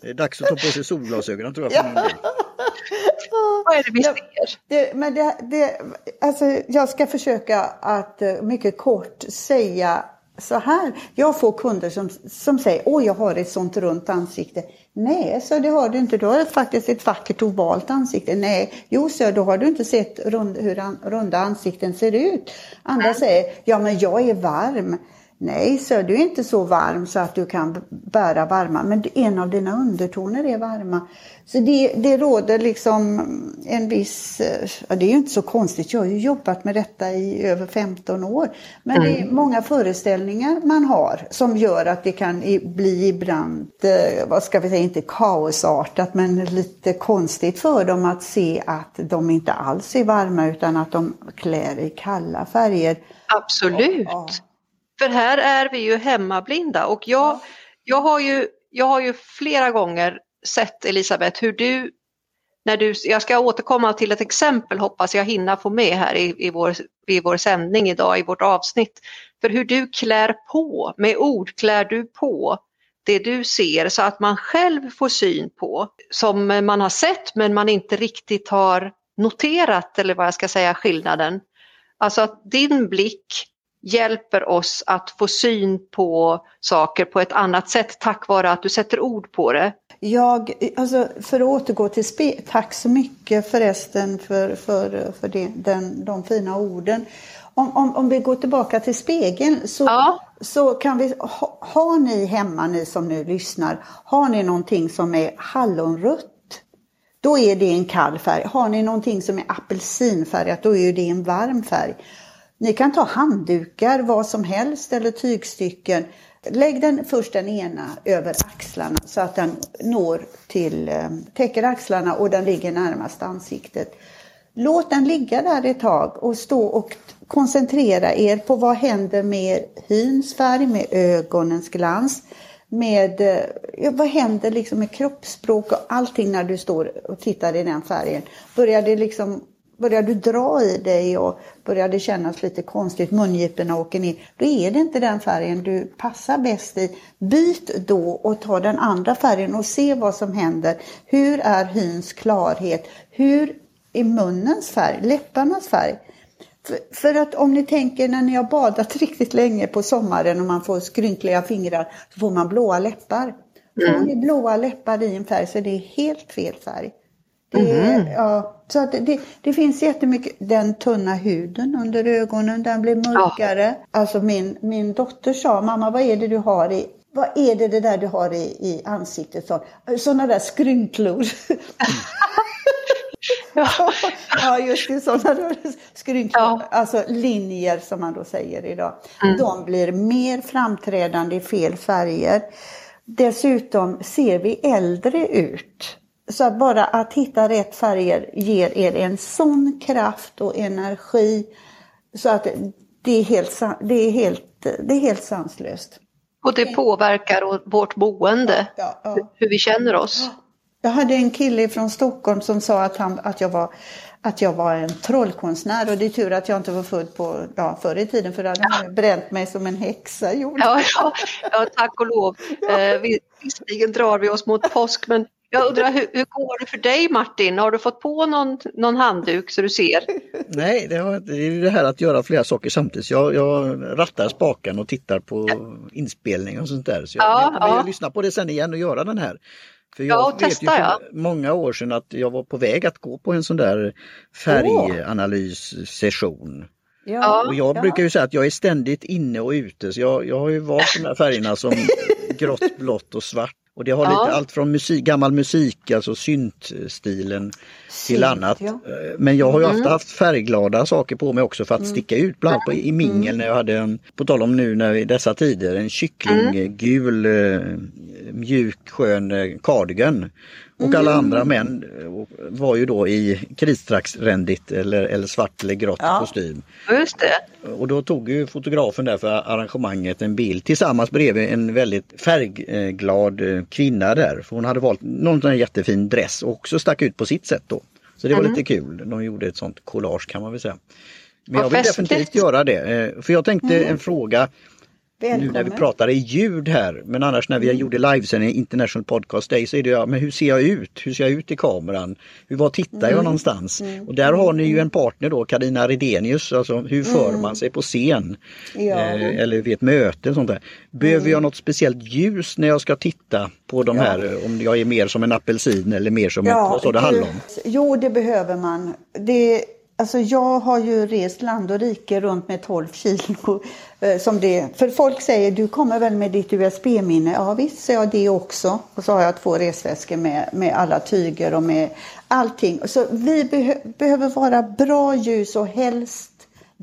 det är dags att ta på sig solglasögonen tror jag. Ja. Vad är det vi ser? Det, men det, det, alltså, jag ska försöka att eh, mycket kort säga så här. Jag får kunder som, som säger åh jag har ett sånt runt ansikte. Nej, så det har du inte. Du har faktiskt ett vackert ovalt ansikte. Nej, jo så då har du inte sett rund, hur an, runda ansikten ser ut. Andra säger ja men jag är varm. Nej, så du är inte så varm så att du kan bära varma, men en av dina undertoner är varma. Så det, det råder liksom en viss, ja, det är ju inte så konstigt, jag har ju jobbat med detta i över 15 år. Men mm. det är mm. många föreställningar man har som gör att det kan bli ibland, eh, vad ska vi säga, inte kaosartat, men lite konstigt för dem att se att de inte alls är varma utan att de klär i kalla färger. Absolut. Och, för här är vi ju hemmablinda och jag, jag, har, ju, jag har ju flera gånger sett Elisabeth hur du, när du, jag ska återkomma till ett exempel hoppas jag hinna få med här i, i, vår, i vår sändning idag, i vårt avsnitt. För hur du klär på, med ord klär du på det du ser så att man själv får syn på som man har sett men man inte riktigt har noterat eller vad jag ska säga skillnaden. Alltså att din blick hjälper oss att få syn på saker på ett annat sätt tack vare att du sätter ord på det. Jag, alltså för att återgå till spe, tack så mycket förresten för, för, för det, den, de fina orden. Om, om, om vi går tillbaka till spegeln så, ja. så kan vi, ha, har ni hemma, ni som nu lyssnar, har ni någonting som är hallonrött då är det en kall färg. Har ni någonting som är apelsinfärgat, då är det en varm färg. Ni kan ta handdukar, vad som helst eller tygstycken. Lägg den först den ena över axlarna så att den når till, eh, täcker axlarna och den ligger närmast ansiktet. Låt den ligga där ett tag och stå och koncentrera er på vad händer med hyns färg, med ögonens glans, med eh, vad händer liksom med kroppsspråk och allting när du står och tittar i den färgen. Börjar det liksom börjar du dra i dig och börjar det kännas lite konstigt, mungiporna åker ner, då är det inte den färgen du passar bäst i. Byt då och ta den andra färgen och se vad som händer. Hur är hyns klarhet? Hur är munnens färg, läpparnas färg? För, för, att om ni tänker när ni har badat riktigt länge på sommaren och man får skrynkliga fingrar så får man blåa läppar. Mm. Får ni blåa läppar i en färg så är det helt fel färg. Det, mm. ja, så att det, det finns jättemycket, den tunna huden under ögonen, den blir mörkare. Ja. Alltså min, min dotter sa, mamma vad är det du har i vad är det, det där du har i, i ansiktet? Sådana där skrynklor. ja. ja, just det, sådana skrynklor, ja. alltså linjer som man då säger idag. Mm. De blir mer framträdande i fel färger. Dessutom ser vi äldre ut. Så att bara att hitta rätt färger ger er en sån kraft och energi så att det är helt, det är helt, det är helt sanslöst. Och det påverkar vårt boende, ja, ja, ja. hur vi känner oss. Jag hade en kille från Stockholm som sa att, han, att, jag var, att jag var en trollkonstnär och det är tur att jag inte var född på, ja, förr i tiden för då hade han bränt mig som en häxa gjorde. Ja, ja, tack och lov. Eh, visserligen drar vi oss mot påsk men jag undrar hur, hur, går det för dig Martin? Har du fått på någon, någon handduk så du ser? Nej, det, har, det är det här att göra flera saker samtidigt. Jag, jag rattar spaken och tittar på ja. inspelning och sånt där. Så jag, ja, jag, jag lyssnar på det sen igen och göra den här. För jag ja, vet testa, ju för ja. många år sedan att jag var på väg att gå på en sån där färganalyssession. Ja, och jag brukar ju säga att jag är ständigt inne och ute så jag, jag har ju valt de här färgerna som grått, blått och svart och det har lite allt från musik, gammal musik, alltså syntstilen till annat. Ja. Eh, men jag har ju mm. ofta haft färgglada saker på mig också för att mm. sticka ut, bland annat i mingel mm. när jag hade en, på tal om nu när i dessa tider, en kycklinggul mm. mjuk skön eh, cardigan. Och alla mm. andra män var ju då i kritstraxrändigt eller, eller svart eller grått ja. kostym. Just det. Och då tog ju fotografen där för arrangemanget en bild tillsammans bredvid en väldigt färgglad eh, kvinna där. För hon hade valt någon jättefin dress och också stack ut på sitt sätt då. Så det var mm. lite kul. De gjorde ett sånt collage kan man väl säga. Men jag vill definitivt göra det. Eh, för jag tänkte mm. en fråga Välkommen. Nu när vi pratar i ljud här, men annars när vi mm. gjorde livesändning International Podcast Day så är det ja, men hur ser jag ut? Hur ser jag ut i kameran? Hur, var tittar mm. jag någonstans? Mm. Och där har ni ju en partner då, Karina Redenius, alltså hur för mm. man sig på scen? Ja. Eh, eller vid ett möte och sånt där. Behöver mm. jag något speciellt ljus när jag ska titta på de ja. här, om jag är mer som en apelsin eller mer som ja, ett, vad sa det, hallon? Jo, det behöver man. Det Alltså jag har ju rest land och rike runt med 12 kilo. Eh, som det, för folk säger, du kommer väl med ditt USB-minne? Ja visst, så jag det också. Och så har jag två resväskor med, med alla tyger och med allting. Så vi beh behöver vara bra ljus och helst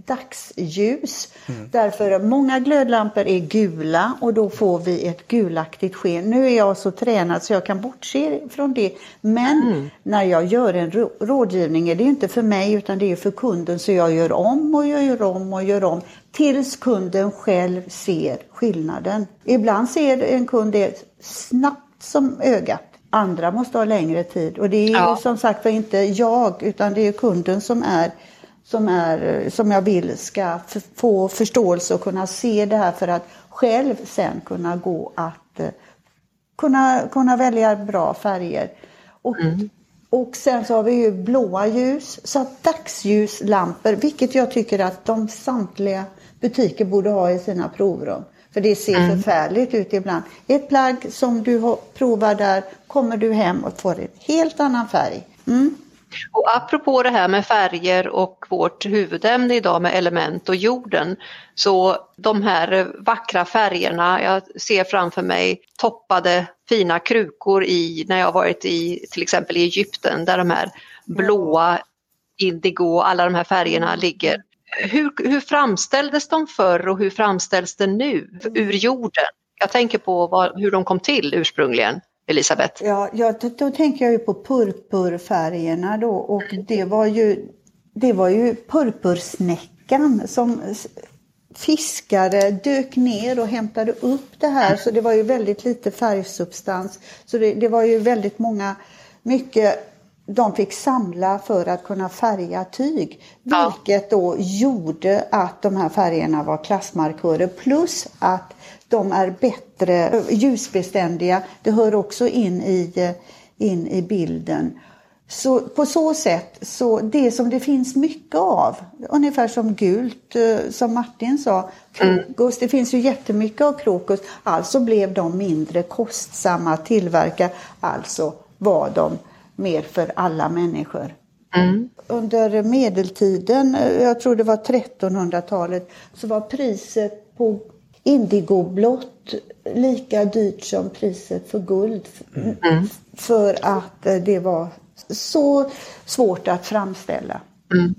dagsljus. Mm. Därför många glödlampor är gula och då får vi ett gulaktigt sken. Nu är jag så tränad så jag kan bortse från det. Men mm. när jag gör en rådgivning är det inte för mig utan det är för kunden så jag gör om och jag gör om och gör om tills kunden själv ser skillnaden. Ibland ser en kund det snabbt som ögat. Andra måste ha längre tid och det är ja. som sagt var inte jag utan det är kunden som är som, är, som jag vill ska få förståelse och kunna se det här för att själv sen kunna gå att eh, kunna, kunna välja bra färger. Och, mm. och sen så har vi ju blåa ljus, så att dagsljuslampor, vilket jag tycker att de samtliga butiker borde ha i sina provrum. För det ser mm. förfärligt ut ibland. Ett plagg som du provar där kommer du hem och får en helt annan färg. Mm. Och apropå det här med färger och vårt huvudämne idag med element och jorden. Så de här vackra färgerna, jag ser framför mig toppade fina krukor i när jag varit i till exempel i Egypten där de här blåa, indigo, alla de här färgerna ligger. Hur, hur framställdes de förr och hur framställs det nu ur jorden? Jag tänker på vad, hur de kom till ursprungligen. Elisabeth? Ja, ja då, då, tänker jag ju på purpurfärgerna då och det var ju, det var ju purpursnäckan som fiskare dök ner och hämtade upp det här så det var ju väldigt lite färgsubstans. Så det, det var ju väldigt många, mycket de fick samla för att kunna färga tyg. Vilket då gjorde att de här färgerna var klassmarkörer plus att de är bättre ljusbeständiga. Det hör också in i, in i bilden. Så på så sätt, så det som det finns mycket av, ungefär som gult eh, som Martin sa, krokus, mm. det finns ju jättemycket av krokus, alltså blev de mindre kostsamma att tillverka, alltså var de mer för alla människor. Mm. Under medeltiden, eh, jag tror det var 1300-talet, så var priset på indigoblått lika dyrt som priset för guld. Mm. För att eh, det var så svårt att framställa. Mm.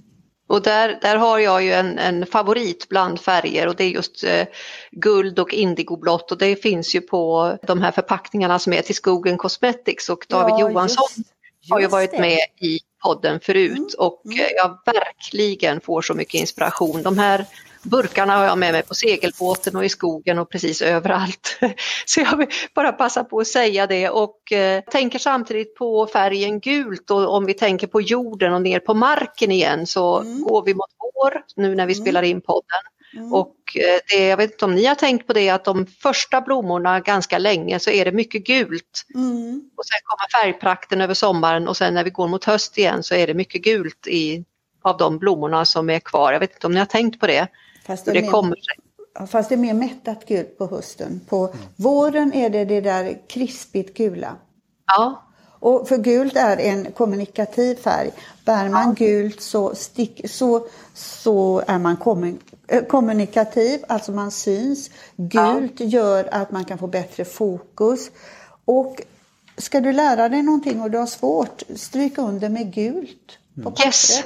Och där, där har jag ju en, en favorit bland färger och det är just eh, guld och indigoblått och det finns ju på de här förpackningarna som är till Skogen Cosmetics och David ja, Johansson just, just har ju varit det. med i podden förut mm. och mm. jag verkligen får så mycket inspiration. De här Burkarna har jag med mig på segelbåten och i skogen och precis överallt. Så jag vill bara passa på att säga det och eh, tänker samtidigt på färgen gult och om vi tänker på jorden och ner på marken igen så mm. går vi mot vår nu när vi mm. spelar in podden. Mm. Och eh, det, jag vet inte om ni har tänkt på det att de första blommorna ganska länge så är det mycket gult. Mm. Och sen kommer färgprakten över sommaren och sen när vi går mot höst igen så är det mycket gult i, av de blommorna som är kvar. Jag vet inte om ni har tänkt på det. Fast det, det mer, kommer Fast det är mer mättat gult på hösten. På mm. våren är det det där krispigt gula. Ja. Och för gult är en kommunikativ färg. Bär man ja. gult så, stick, så, så är man eh, kommunikativ, alltså man syns. Gult ja. gör att man kan få bättre fokus. Och ska du lära dig någonting och du har svårt, stryk under med gult på pappret. Yes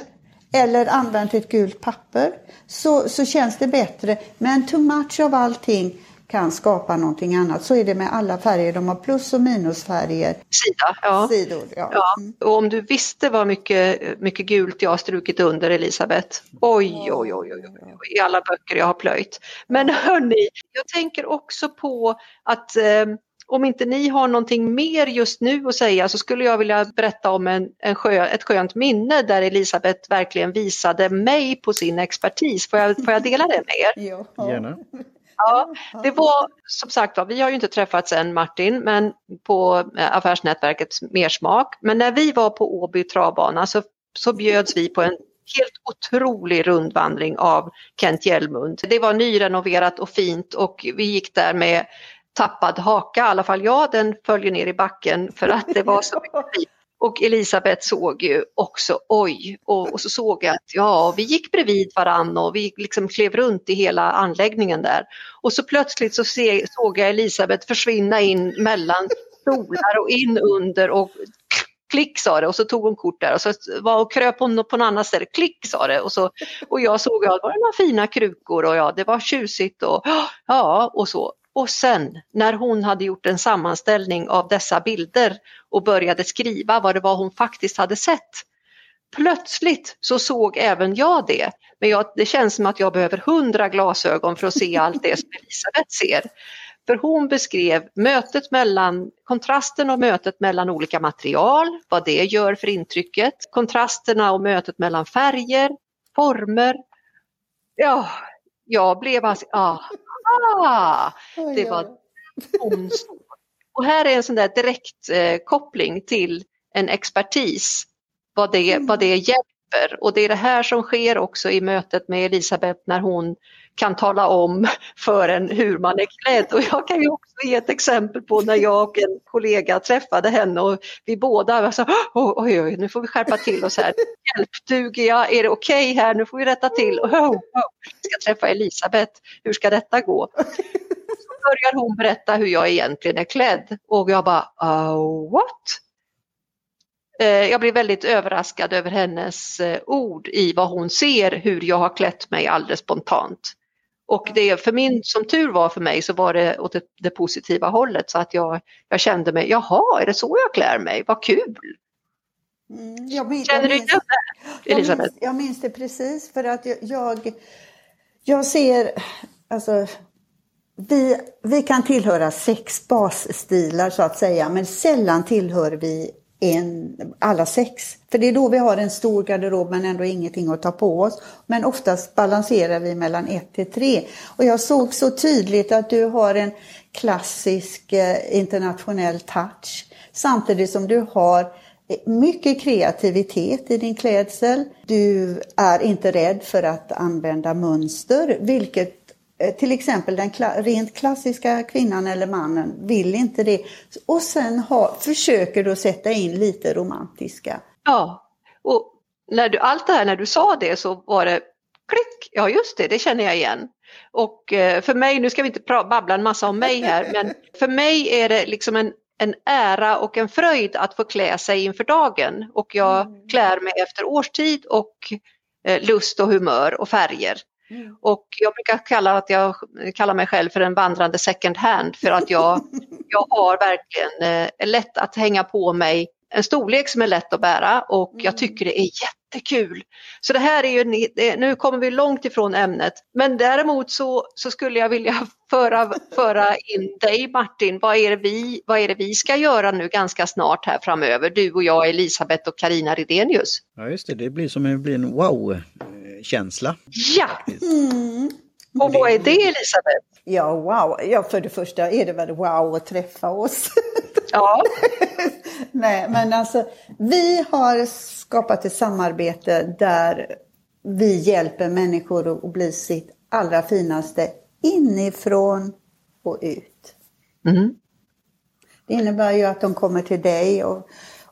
eller använt ett gult papper så, så känns det bättre. Men too much av allting kan skapa någonting annat. Så är det med alla färger. De har plus och minusfärger. Sida, ja. Sidor, ja. ja. Mm. Och om du visste vad mycket, mycket gult jag har strukit under Elisabeth. Oj, oj, oj, oj, oj, i alla böcker jag har plöjt. Men hörni, jag tänker också på att eh, om inte ni har någonting mer just nu att säga så skulle jag vilja berätta om en, en sjö, ett skönt minne där Elisabeth verkligen visade mig på sin expertis. Får jag, får jag dela det med er? Ja. Gärna. Ja, det var som sagt vi har ju inte träffats än Martin, men på eh, affärsnätverket Mersmak. Men när vi var på Åby travbana så, så bjöds vi på en helt otrolig rundvandring av Kent Hjellmund. Det var nyrenoverat och fint och vi gick där med tappad haka, i alla fall jag, den följer ner i backen för att det var så mycket. Och Elisabeth såg ju också, oj, och, och, så såg jag att ja, vi gick bredvid varann och vi liksom klev runt i hela anläggningen där. Och så plötsligt så se, såg jag Elisabeth försvinna in mellan stolar och in under och klick sa det och så tog hon kort där och så var och kröp hon på något annat ställe, klick sa det och, så, och jag såg att det var några fina krukor och ja, det var tjusigt och ja, och så. Och sen när hon hade gjort en sammanställning av dessa bilder och började skriva vad det var hon faktiskt hade sett. Plötsligt så såg även jag det. Men jag, det känns som att jag behöver hundra glasögon för att se allt det som Elisabeth ser. För hon beskrev mötet mellan, kontrasten och mötet mellan olika material, vad det gör för intrycket, kontrasterna och mötet mellan färger, former. Ja, jag blev alltså, ja, ah, det var hon Och här är en sån där direkt eh, koppling till en expertis, vad det, mm. vad det hjälper. Och det är det här som sker också i mötet med Elisabeth när hon kan tala om för en hur man är klädd. Och jag kan ju också ge ett exempel på när jag och en kollega träffade henne och vi båda var så oj, oj, nu får vi skärpa till oss här. Hjälpduger jag? Är det okej okay här? Nu får vi rätta till. Oh, oh, jag ska träffa Elisabeth. Hur ska detta gå? Så börjar hon berätta hur jag egentligen är klädd och jag bara, oh, what? Eh, jag blir väldigt överraskad över hennes eh, ord i vad hon ser hur jag har klätt mig alldeles spontant. Och det för min, som tur var för mig så var det åt det, det positiva hållet så att jag, jag kände mig, jaha, är det så jag klär mig? Vad kul! Mm, jag minns, Känner du igen det, Elisabeth? Jag minns, jag minns det precis för att jag, jag, jag ser, alltså vi, vi kan tillhöra sex basstilar så att säga men sällan tillhör vi en, alla sex. För det är då vi har en stor garderob men ändå ingenting att ta på oss. Men oftast balanserar vi mellan ett till tre. Och jag såg så tydligt att du har en klassisk eh, internationell touch. Samtidigt som du har eh, mycket kreativitet i din klädsel. Du är inte rädd för att använda mönster, vilket till exempel den rent klassiska kvinnan eller mannen vill inte det. Och sen ha, försöker du sätta in lite romantiska. Ja, och när du, allt det här när du sa det så var det klick, ja just det, det känner jag igen. Och eh, för mig, nu ska vi inte babbla en massa om mig här, men för mig är det liksom en en ära och en fröjd att få klä sig inför dagen och jag mm. klär mig efter årstid och eh, lust och humör och färger. Mm. Och jag brukar kalla, att jag kallar mig själv för en vandrande second hand för att jag, jag har verkligen eh, lätt att hänga på mig en storlek som är lätt att bära och jag mm. tycker det är jättekul. Så det här är ju, nu kommer vi långt ifrån ämnet, men däremot så, så skulle jag vilja föra, föra in dig Martin, vad är, det vi, vad är det vi ska göra nu ganska snart här framöver, du och jag, Elisabeth och Karina Redenius? Ja just det, det blir som en, blir en wow-känsla. Ja! Mm. Och vad är det Elisabeth? Ja, wow. Ja, för det första är det väl wow att träffa oss. Ja. Nej, men alltså vi har skapat ett samarbete där vi hjälper människor att bli sitt allra finaste inifrån och ut. Mm. Det innebär ju att de kommer till dig och,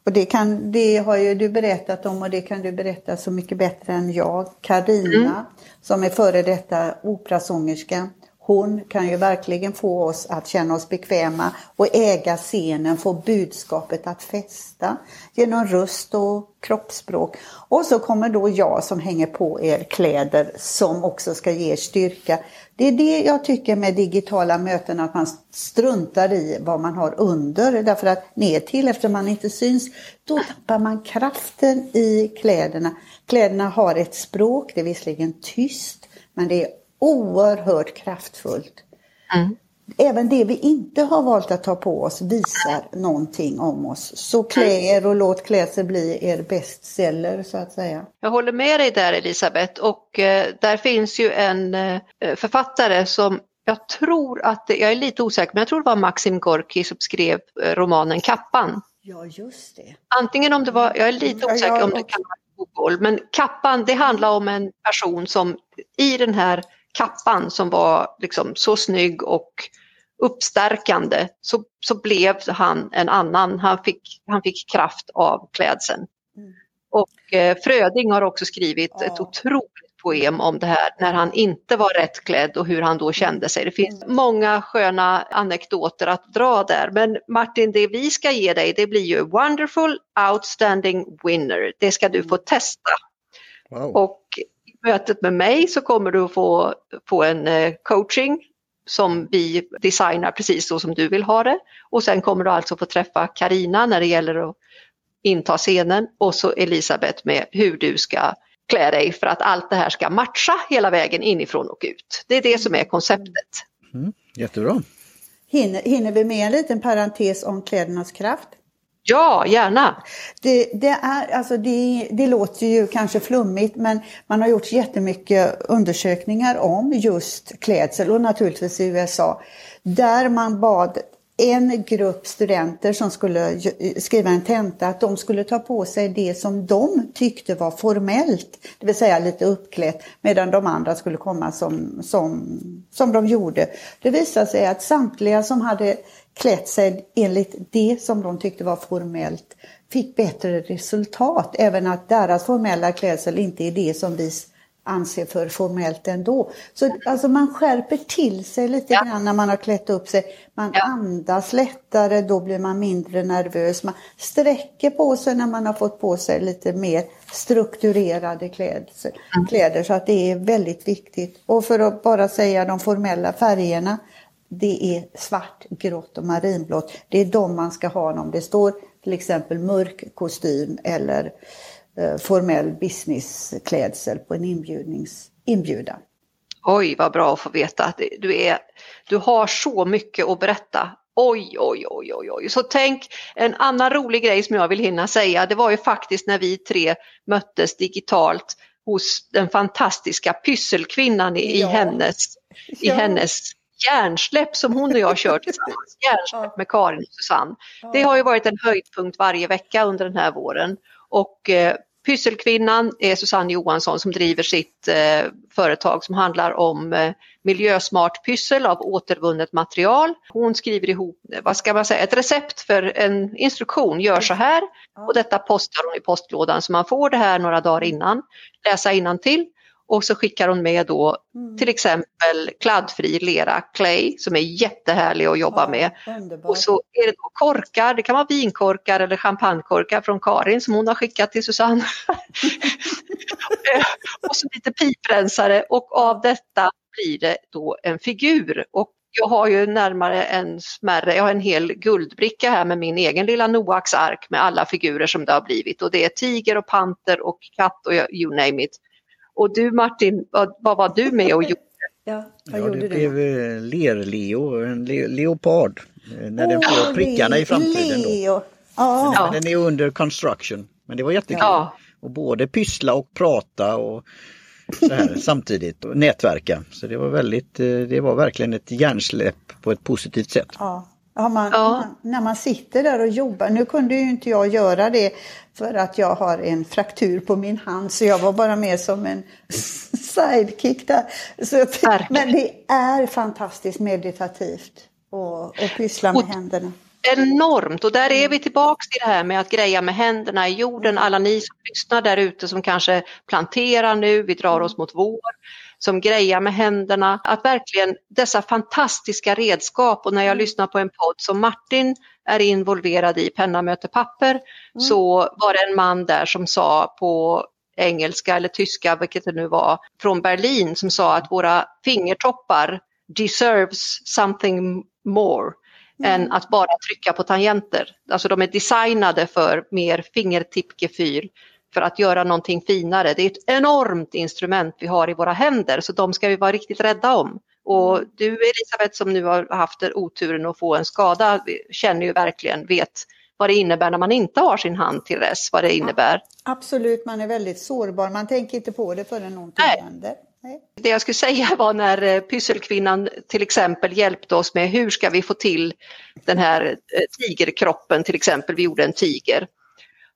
och det, kan, det har ju du berättat om och det kan du berätta så mycket bättre än jag. Karina mm. som är före detta operasångerska hon kan ju verkligen få oss att känna oss bekväma och äga scenen, få budskapet att fästa genom röst och kroppsspråk. Och så kommer då jag som hänger på er kläder som också ska ge er styrka. Det är det jag tycker med digitala möten, att man struntar i vad man har under. Därför att ner till, efter man inte syns, då tappar man kraften i kläderna. Kläderna har ett språk, det är visserligen tyst, men det är oerhört kraftfullt. Mm. Även det vi inte har valt att ta på oss visar någonting om oss. Så klä er och låt klädsel bli er bestseller så att säga. Jag håller med dig där Elisabeth och eh, där finns ju en eh, författare som jag tror att, jag är lite osäker, men jag tror det var Maxim Gorki som skrev eh, romanen Kappan. Ja, just det. Antingen om det var, jag är lite osäker ja, jag, om det kan vara Google, men Kappan det handlar om en person som i den här kappan som var liksom så snygg och uppstärkande så, så blev han en annan. Han fick, han fick kraft av klädseln. Mm. Och eh, Fröding har också skrivit ja. ett otroligt poem om det här när han inte var rättklädd och hur han då kände sig. Det finns mm. många sköna anekdoter att dra där. Men Martin, det vi ska ge dig det blir ju Wonderful Outstanding Winner. Det ska du få testa. Wow. Och mötet med mig så kommer du att få, få en eh, coaching som vi designar precis så som du vill ha det. Och sen kommer du alltså få träffa Karina när det gäller att inta scenen och så Elisabeth med hur du ska klä dig för att allt det här ska matcha hela vägen inifrån och ut. Det är det som är konceptet. Mm, jättebra. Hinner, hinner vi med en liten parentes om klädernas kraft? Ja, gärna. Det, det, är, alltså det, det låter ju kanske flummigt men man har gjort jättemycket undersökningar om just klädsel och naturligtvis i USA. Där man bad en grupp studenter som skulle skriva en tenta att de skulle ta på sig det som de tyckte var formellt, det vill säga lite uppklätt, medan de andra skulle komma som, som, som de gjorde. Det visade sig att samtliga som hade klätt sig enligt det som de tyckte var formellt fick bättre resultat. Även att deras formella klädsel inte är det som vi anser för formellt ändå. Så alltså man skärper till sig lite ja. grann när man har klätt upp sig. Man ja. andas lättare, då blir man mindre nervös. Man sträcker på sig när man har fått på sig lite mer strukturerade kläder. Mm. kläder så att det är väldigt viktigt. Och för att bara säga de formella färgerna det är svart, grått och marinblått. Det är de man ska ha om det står till exempel mörk kostym eller eh, formell businessklädsel på en inbjudnings, inbjudan. Oj, vad bra att få veta att du, är, du har så mycket att berätta Oj, oj, oj, oj, oj. Så tänk en annan rolig grej som jag vill hinna säga. Det var ju faktiskt när vi tre möttes digitalt hos den fantastiska pysselkvinnan i, ja. hennes, i ja. hennes hjärnsläpp som hon och jag kör tillsammans. Hjärnsläpp med Karin och Susanne. Det har ju varit en höjdpunkt varje vecka under den här våren. Och eh, Pysselkvinnan är Susanne Johansson som driver sitt eh, företag som handlar om eh, miljösmart pyssel av återvunnet material. Hon skriver ihop, vad ska man säga, ett recept för en instruktion, gör så här och detta postar hon i postlådan så man får det här några dagar innan, läsa till och så skickar hon med då mm. till exempel kladdfri lera, clay, som är jättehärlig att jobba ja, med. Underbar. Och så är det då korkar, det kan vara vinkorkar eller champagnekorkar från Karin som hon har skickat till Susanne. och så lite piprensare och av detta blir det då en figur. Och jag har ju närmare en smärre, jag har en hel guldbricka här med min egen lilla Noaks ark med alla figurer som det har blivit och det är tiger och panter och katt och you name it. Och du Martin, vad, vad var du med och gjorde? Ja, vad ja, gjorde det blev eh, ler-Leo, en le leopard. Eh, när oh, den får prickarna i framtiden. Leo. Då. Ja. Den är under construction. Men det var jättekul. Ja. Och både pyssla och prata och så här, samtidigt och nätverka. Så det var väldigt, eh, det var verkligen ett hjärnsläpp på ett positivt sätt. Ja. Ja, man, ja. När man sitter där och jobbar, nu kunde ju inte jag göra det för att jag har en fraktur på min hand så jag var bara med som en sidekick där. Så, men det är fantastiskt meditativt att pyssla med händerna. Enormt och där är vi tillbaks till det här med att greja med händerna i jorden. Alla ni som lyssnar där ute som kanske planterar nu, vi drar oss mot vår som grejar med händerna. Att verkligen dessa fantastiska redskap och när jag mm. lyssnar på en podd som Martin är involverad i, Penna möter papper, mm. så var det en man där som sa på engelska eller tyska, vilket det nu var, från Berlin som sa att våra fingertoppar deserves something more mm. än att bara trycka på tangenter. Alltså de är designade för mer fingertippgefühl för att göra någonting finare. Det är ett enormt instrument vi har i våra händer så de ska vi vara riktigt rädda om. Och mm. du Elisabeth som nu har haft oturen att få en skada känner ju verkligen, vet vad det innebär när man inte har sin hand till res, vad det innebär. Absolut, man är väldigt sårbar, man tänker inte på det förrän någonting Nej. händer. Nej. Det jag skulle säga var när eh, pysselkvinnan till exempel hjälpte oss med hur ska vi få till den här eh, tigerkroppen till exempel, vi gjorde en tiger.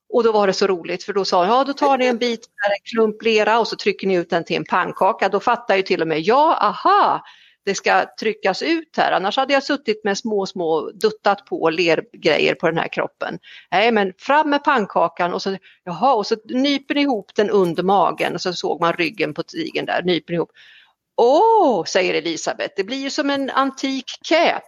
Och då var det så roligt för då sa hon, ja då tar ni en bit, en klump lera och så trycker ni ut den till en pannkaka. Då fattar ju till och med jag, aha, det ska tryckas ut här. Annars hade jag suttit med små, små duttat på lergrejer på den här kroppen. Nej, men fram med pannkakan och så, jaha, och så nyper ni ihop den under magen och så såg man ryggen på tigern där, nyper ihop. Åh, säger Elisabeth, det blir ju som en antik cap.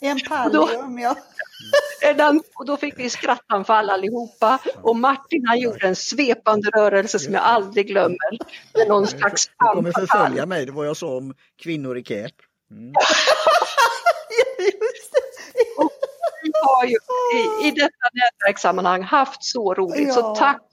en pallium, ja. och då fick vi skrattanfall allihopa och Martin han gjorde en svepande rörelse som jag aldrig glömmer. Med någon slags Du kommer förfölja mig, det var jag sa om kvinnor i cap. Mm. vi har ju i, i detta nätverkssammanhang haft så roligt, ja. så tack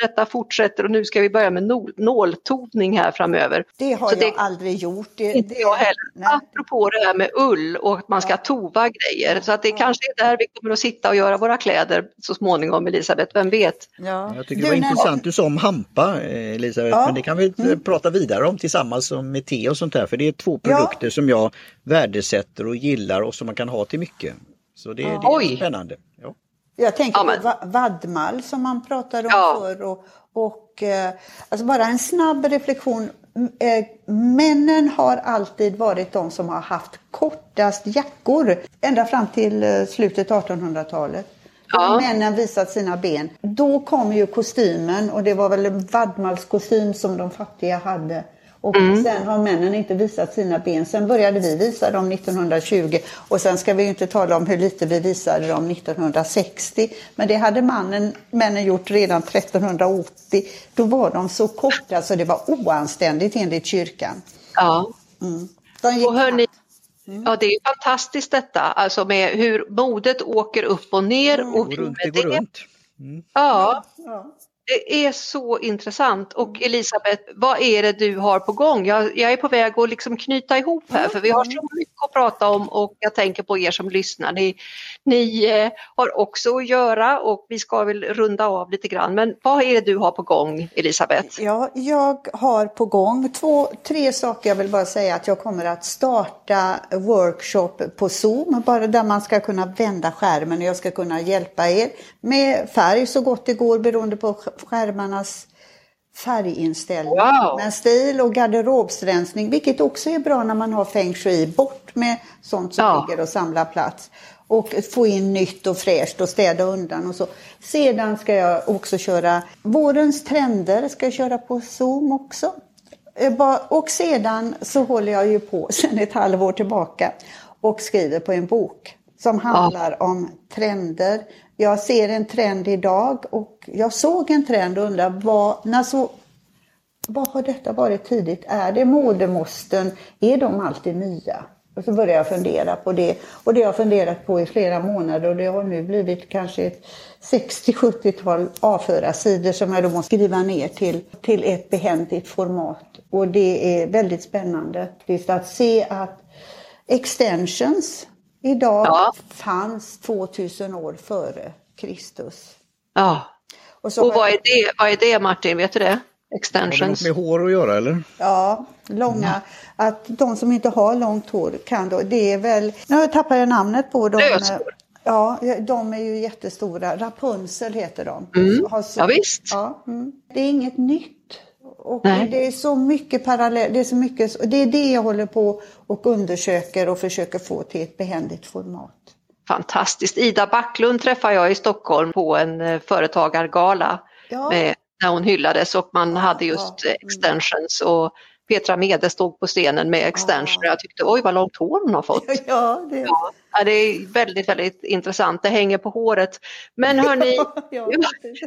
för detta fortsätter och nu ska vi börja med nåltovning här framöver. Det har så jag det, aldrig gjort. Det, inte det, jag heller. Nej. Apropå det här med ull och att man ska ja. tova grejer. Så att det ja. kanske är där vi kommer att sitta och göra våra kläder så småningom Elisabeth, vem vet? Ja. Jag tycker det var du, intressant du sa om hampa Elisabeth, ja. men det kan vi mm. prata vidare om tillsammans med te och sånt där. För det är två produkter som jag värdesätter och gillar och som man kan ha till mycket. Så det, det är spännande. Ja. Jag tänker ja, på vadmal som man pratade om ja. förr. Och, och, eh, alltså bara en snabb reflektion. Eh, männen har alltid varit de som har haft kortast jackor ända fram till eh, slutet av 1800-talet. Ja. Männen visat sina ben. Då kom ju kostymen och det var väl en vadmalskostym som de fattiga hade. Och mm. sen har männen inte visat sina ben. Sen började vi visa dem 1920 och sen ska vi inte tala om hur lite vi visade dem 1960. Men det hade mannen, männen gjort redan 1380. Då var de så korta så det var oanständigt enligt kyrkan. Ja. Mm. och hörni, mm. Ja, det är fantastiskt detta, alltså med hur modet åker upp och ner. Mm. Och runt, det går runt. Mm. Ja. ja. Det är så intressant. Och Elisabeth, vad är det du har på gång? Jag, jag är på väg att liksom knyta ihop här för vi har så mycket att prata om och jag tänker på er som lyssnar. Ni, ni eh, har också att göra och vi ska väl runda av lite grann. Men vad är det du har på gång Elisabeth? Ja, jag har på gång två, tre saker. Jag vill bara säga att jag kommer att starta workshop på Zoom, bara där man ska kunna vända skärmen och jag ska kunna hjälpa er med färg så gott det går beroende på skärmarnas färginställning. Wow. Men stil och garderobsrensning, vilket också är bra när man har feng shui, bort med sånt som ja. ligger och samlar plats. Och få in nytt och fräscht och städa undan och så. Sedan ska jag också köra vårens trender, ska jag köra på Zoom också. Eh, och sedan så håller jag ju på sedan ett halvår tillbaka och skriver på en bok som handlar ja. om trender. Jag ser en trend idag och jag såg en trend och undrar vad, när så, vad har detta varit tidigt? Är det modemåsten? Är de alltid nya? Och så började jag fundera på det. Och det har jag funderat på i flera månader och det har nu blivit kanske ett 60-70-tal A4-sidor som jag då måste skriva ner till, till ett behändigt format. Och det är väldigt spännande att se att extensions idag ja. fanns 2000 år före Kristus. Ja. Och, så och vad, är det, vad är det Martin, vet du det? Extensions. Har det något med hår att göra eller? Ja, långa. Mm. Att de som inte har långt hår kan då, det är väl, nu tappar jag namnet på dem. Ja, de är ju jättestora. Rapunzel heter de. Mm. Så, ja, visst. Ja, mm. Det är inget nytt. Och Nej. det är så mycket parallellt, det är så mycket, det är det jag håller på och undersöker och försöker få till ett behändigt format. Fantastiskt. Ida Backlund träffade jag i Stockholm på en eh, företagargala ja. med, när hon hyllades och man hade just ja. extensions och Petra Mede stod på scenen med extensions. Jag tyckte oj vad långt hår hon har fått. Ja, det... Ja, det är väldigt, väldigt intressant. Det hänger på håret. Men hörni, ja,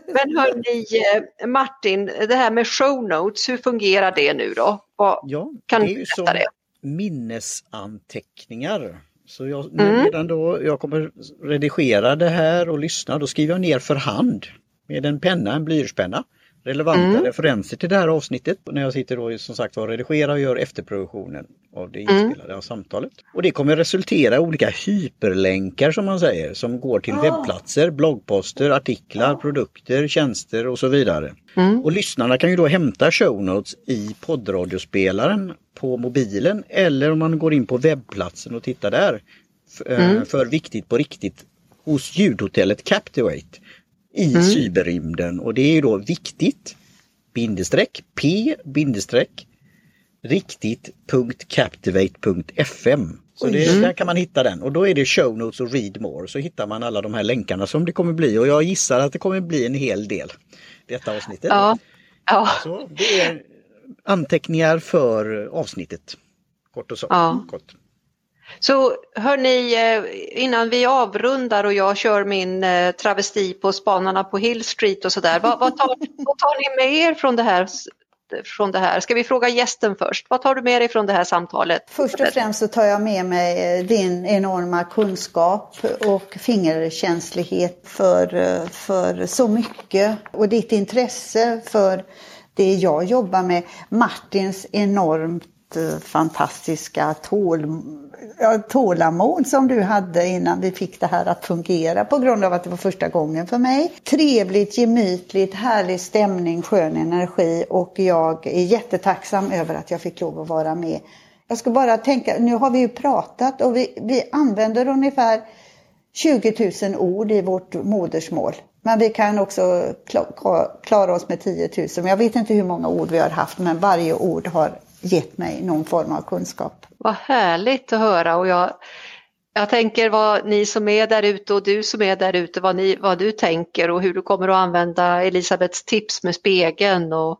men hörni eh, Martin, det här med show notes, hur fungerar det nu då? Vad, ja, kan det är ju som det? minnesanteckningar. Så jag, mm. redan då jag kommer redigera det här och lyssna, då skriver jag ner för hand med en penna, en blyertspenna relevanta mm. referenser till det här avsnittet när jag sitter då som sagt och redigerar och gör efterproduktionen av det mm. inspelade mm. samtalet. Och det kommer resultera i olika hyperlänkar som man säger som går till oh. webbplatser, bloggposter, artiklar, oh. produkter, tjänster och så vidare. Mm. Och lyssnarna kan ju då hämta show notes i poddradiospelaren på mobilen eller om man går in på webbplatsen och tittar där. Eh, mm. För Viktigt på riktigt hos ljudhotellet Captivate i mm. cyberrymden och det är ju då viktigt bindestreck p bindestreck riktigt.captivate.fm. Så det, mm. där kan man hitta den och då är det show notes och read more så hittar man alla de här länkarna som det kommer bli och jag gissar att det kommer bli en hel del detta avsnittet. Ja. Ja. Så det är anteckningar för avsnittet. Kort och så. Ja. Kort. Så hörni, eh, innan vi avrundar och jag kör min eh, travesti på spanarna på Hill Street och sådär, vad, vad, tar, vad tar ni med er från det här från det här? Ska vi fråga gästen först? Vad tar du med dig från det här samtalet? Först och främst så tar jag med mig eh, din enorma kunskap och fingerkänslighet för, för så mycket och ditt intresse för det jag jobbar med. Martins enormt fantastiska tål, tålamod som du hade innan vi fick det här att fungera på grund av att det var första gången för mig. Trevligt, gemytligt, härlig stämning, skön energi och jag är jättetacksam över att jag fick lov att vara med. Jag ska bara tänka, nu har vi ju pratat och vi, vi använder ungefär 20 000 ord i vårt modersmål. Men vi kan också klara oss med 10 000. Jag vet inte hur många ord vi har haft men varje ord har gett mig någon form av kunskap. Vad härligt att höra och jag, jag tänker vad ni som är där ute och du som är där ute, vad, vad du tänker och hur du kommer att använda Elisabeths tips med spegeln och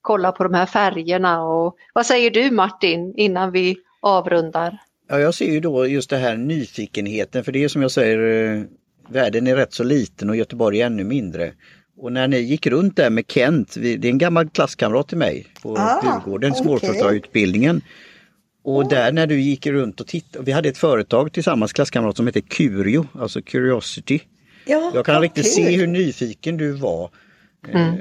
kolla på de här färgerna. Och, vad säger du Martin innan vi avrundar? Ja, jag ser ju då just det här nyfikenheten, för det är som jag säger, eh, världen är rätt så liten och Göteborg är ännu mindre. Och när ni gick runt där med Kent, det är en gammal klasskamrat till mig på ah, Djurgården, okay. småföretagarutbildningen. Och där när du gick runt och tittade, vi hade ett företag tillsammans, klasskamrat som hette Curio, alltså Curiosity. Ja, jag kan riktigt se hur nyfiken du var mm.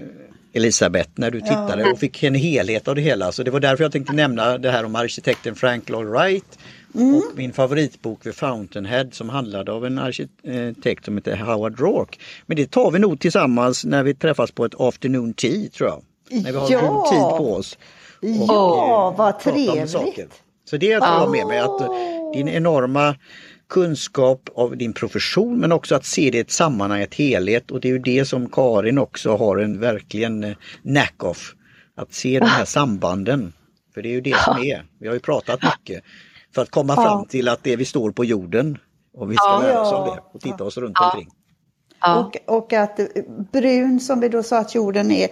Elisabeth när du tittade ja. och fick en helhet av det hela. Så det var därför jag tänkte nämna det här om arkitekten Frank Lloyd Wright Mm. Och min favoritbok The Fountainhead som handlade av en arkitekt som heter Howard Rourke. Men det tar vi nog tillsammans när vi träffas på ett afternoon tea tror jag. När vi har ja. god tid på oss. Och, ja, eh, vad trevligt! Så det tar jag med mig att din enorma kunskap av din profession men också att se det i ett sammanhang, ett helhet och det är ju det som Karin också har en verkligen eh, knack of. Att se de här sambanden. För det är ju det som är. Vi har ju pratat mycket. För att komma fram till att det vi står på jorden och vi ska lära oss av det och titta oss runt omkring. Och, och att brun som vi då sa att jorden är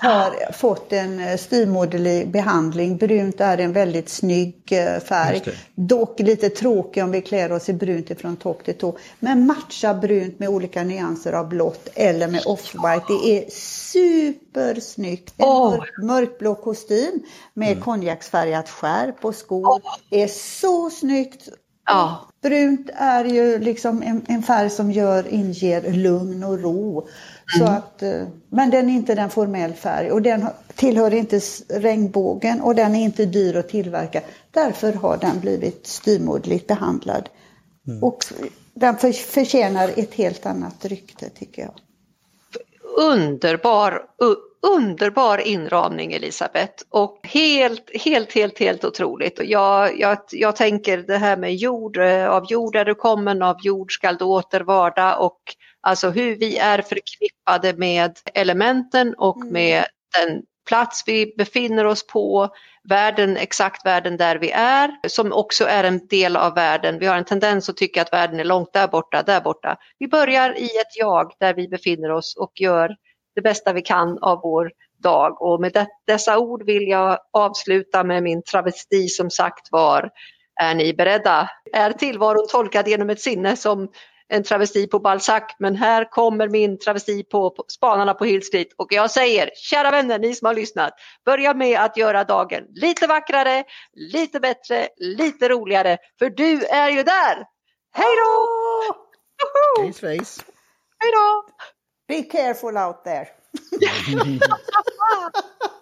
har fått en eh, styrmoderlig behandling. Brunt är en väldigt snygg eh, färg. Dock lite tråkig om vi klär oss i brunt ifrån topp till tå. Men matcha brunt med olika nyanser av blått eller med off-white. Det är supersnyggt. En oh. mörk, mörkblå kostym med mm. konjaksfärgat skärp och skor oh. är så snyggt. Ja. Brunt är ju liksom en, en färg som gör, inger lugn och ro. Så mm. att, eh, men den är inte den formell färg och den tillhör inte regnbågen och den är inte dyr att tillverka. Därför har den blivit styrmodligt behandlad. Mm. Och den för, förtjänar ett helt annat rykte tycker jag. Underbar, underbar inramning Elisabeth och helt, helt, helt, helt otroligt. Jag, jag, jag tänker det här med jord, eh, av jord är du kommen, av jord skall du åter varda och Alltså hur vi är förknippade med elementen och mm. med den plats vi befinner oss på, världen, exakt världen där vi är, som också är en del av världen. Vi har en tendens att tycka att världen är långt där borta, där borta. Vi börjar i ett jag där vi befinner oss och gör det bästa vi kan av vår dag. Och med dessa ord vill jag avsluta med min travesti som sagt var, är ni beredda? Är tillvaron tolkad genom ett sinne som en travesti på Balzac, men här kommer min travesti på, på Spanarna på Hill Street. Och jag säger, kära vänner, ni som har lyssnat, börja med att göra dagen lite vackrare, lite bättre, lite roligare, för du är ju där! Hej då! Hej svejs! Hej då! Be careful out there!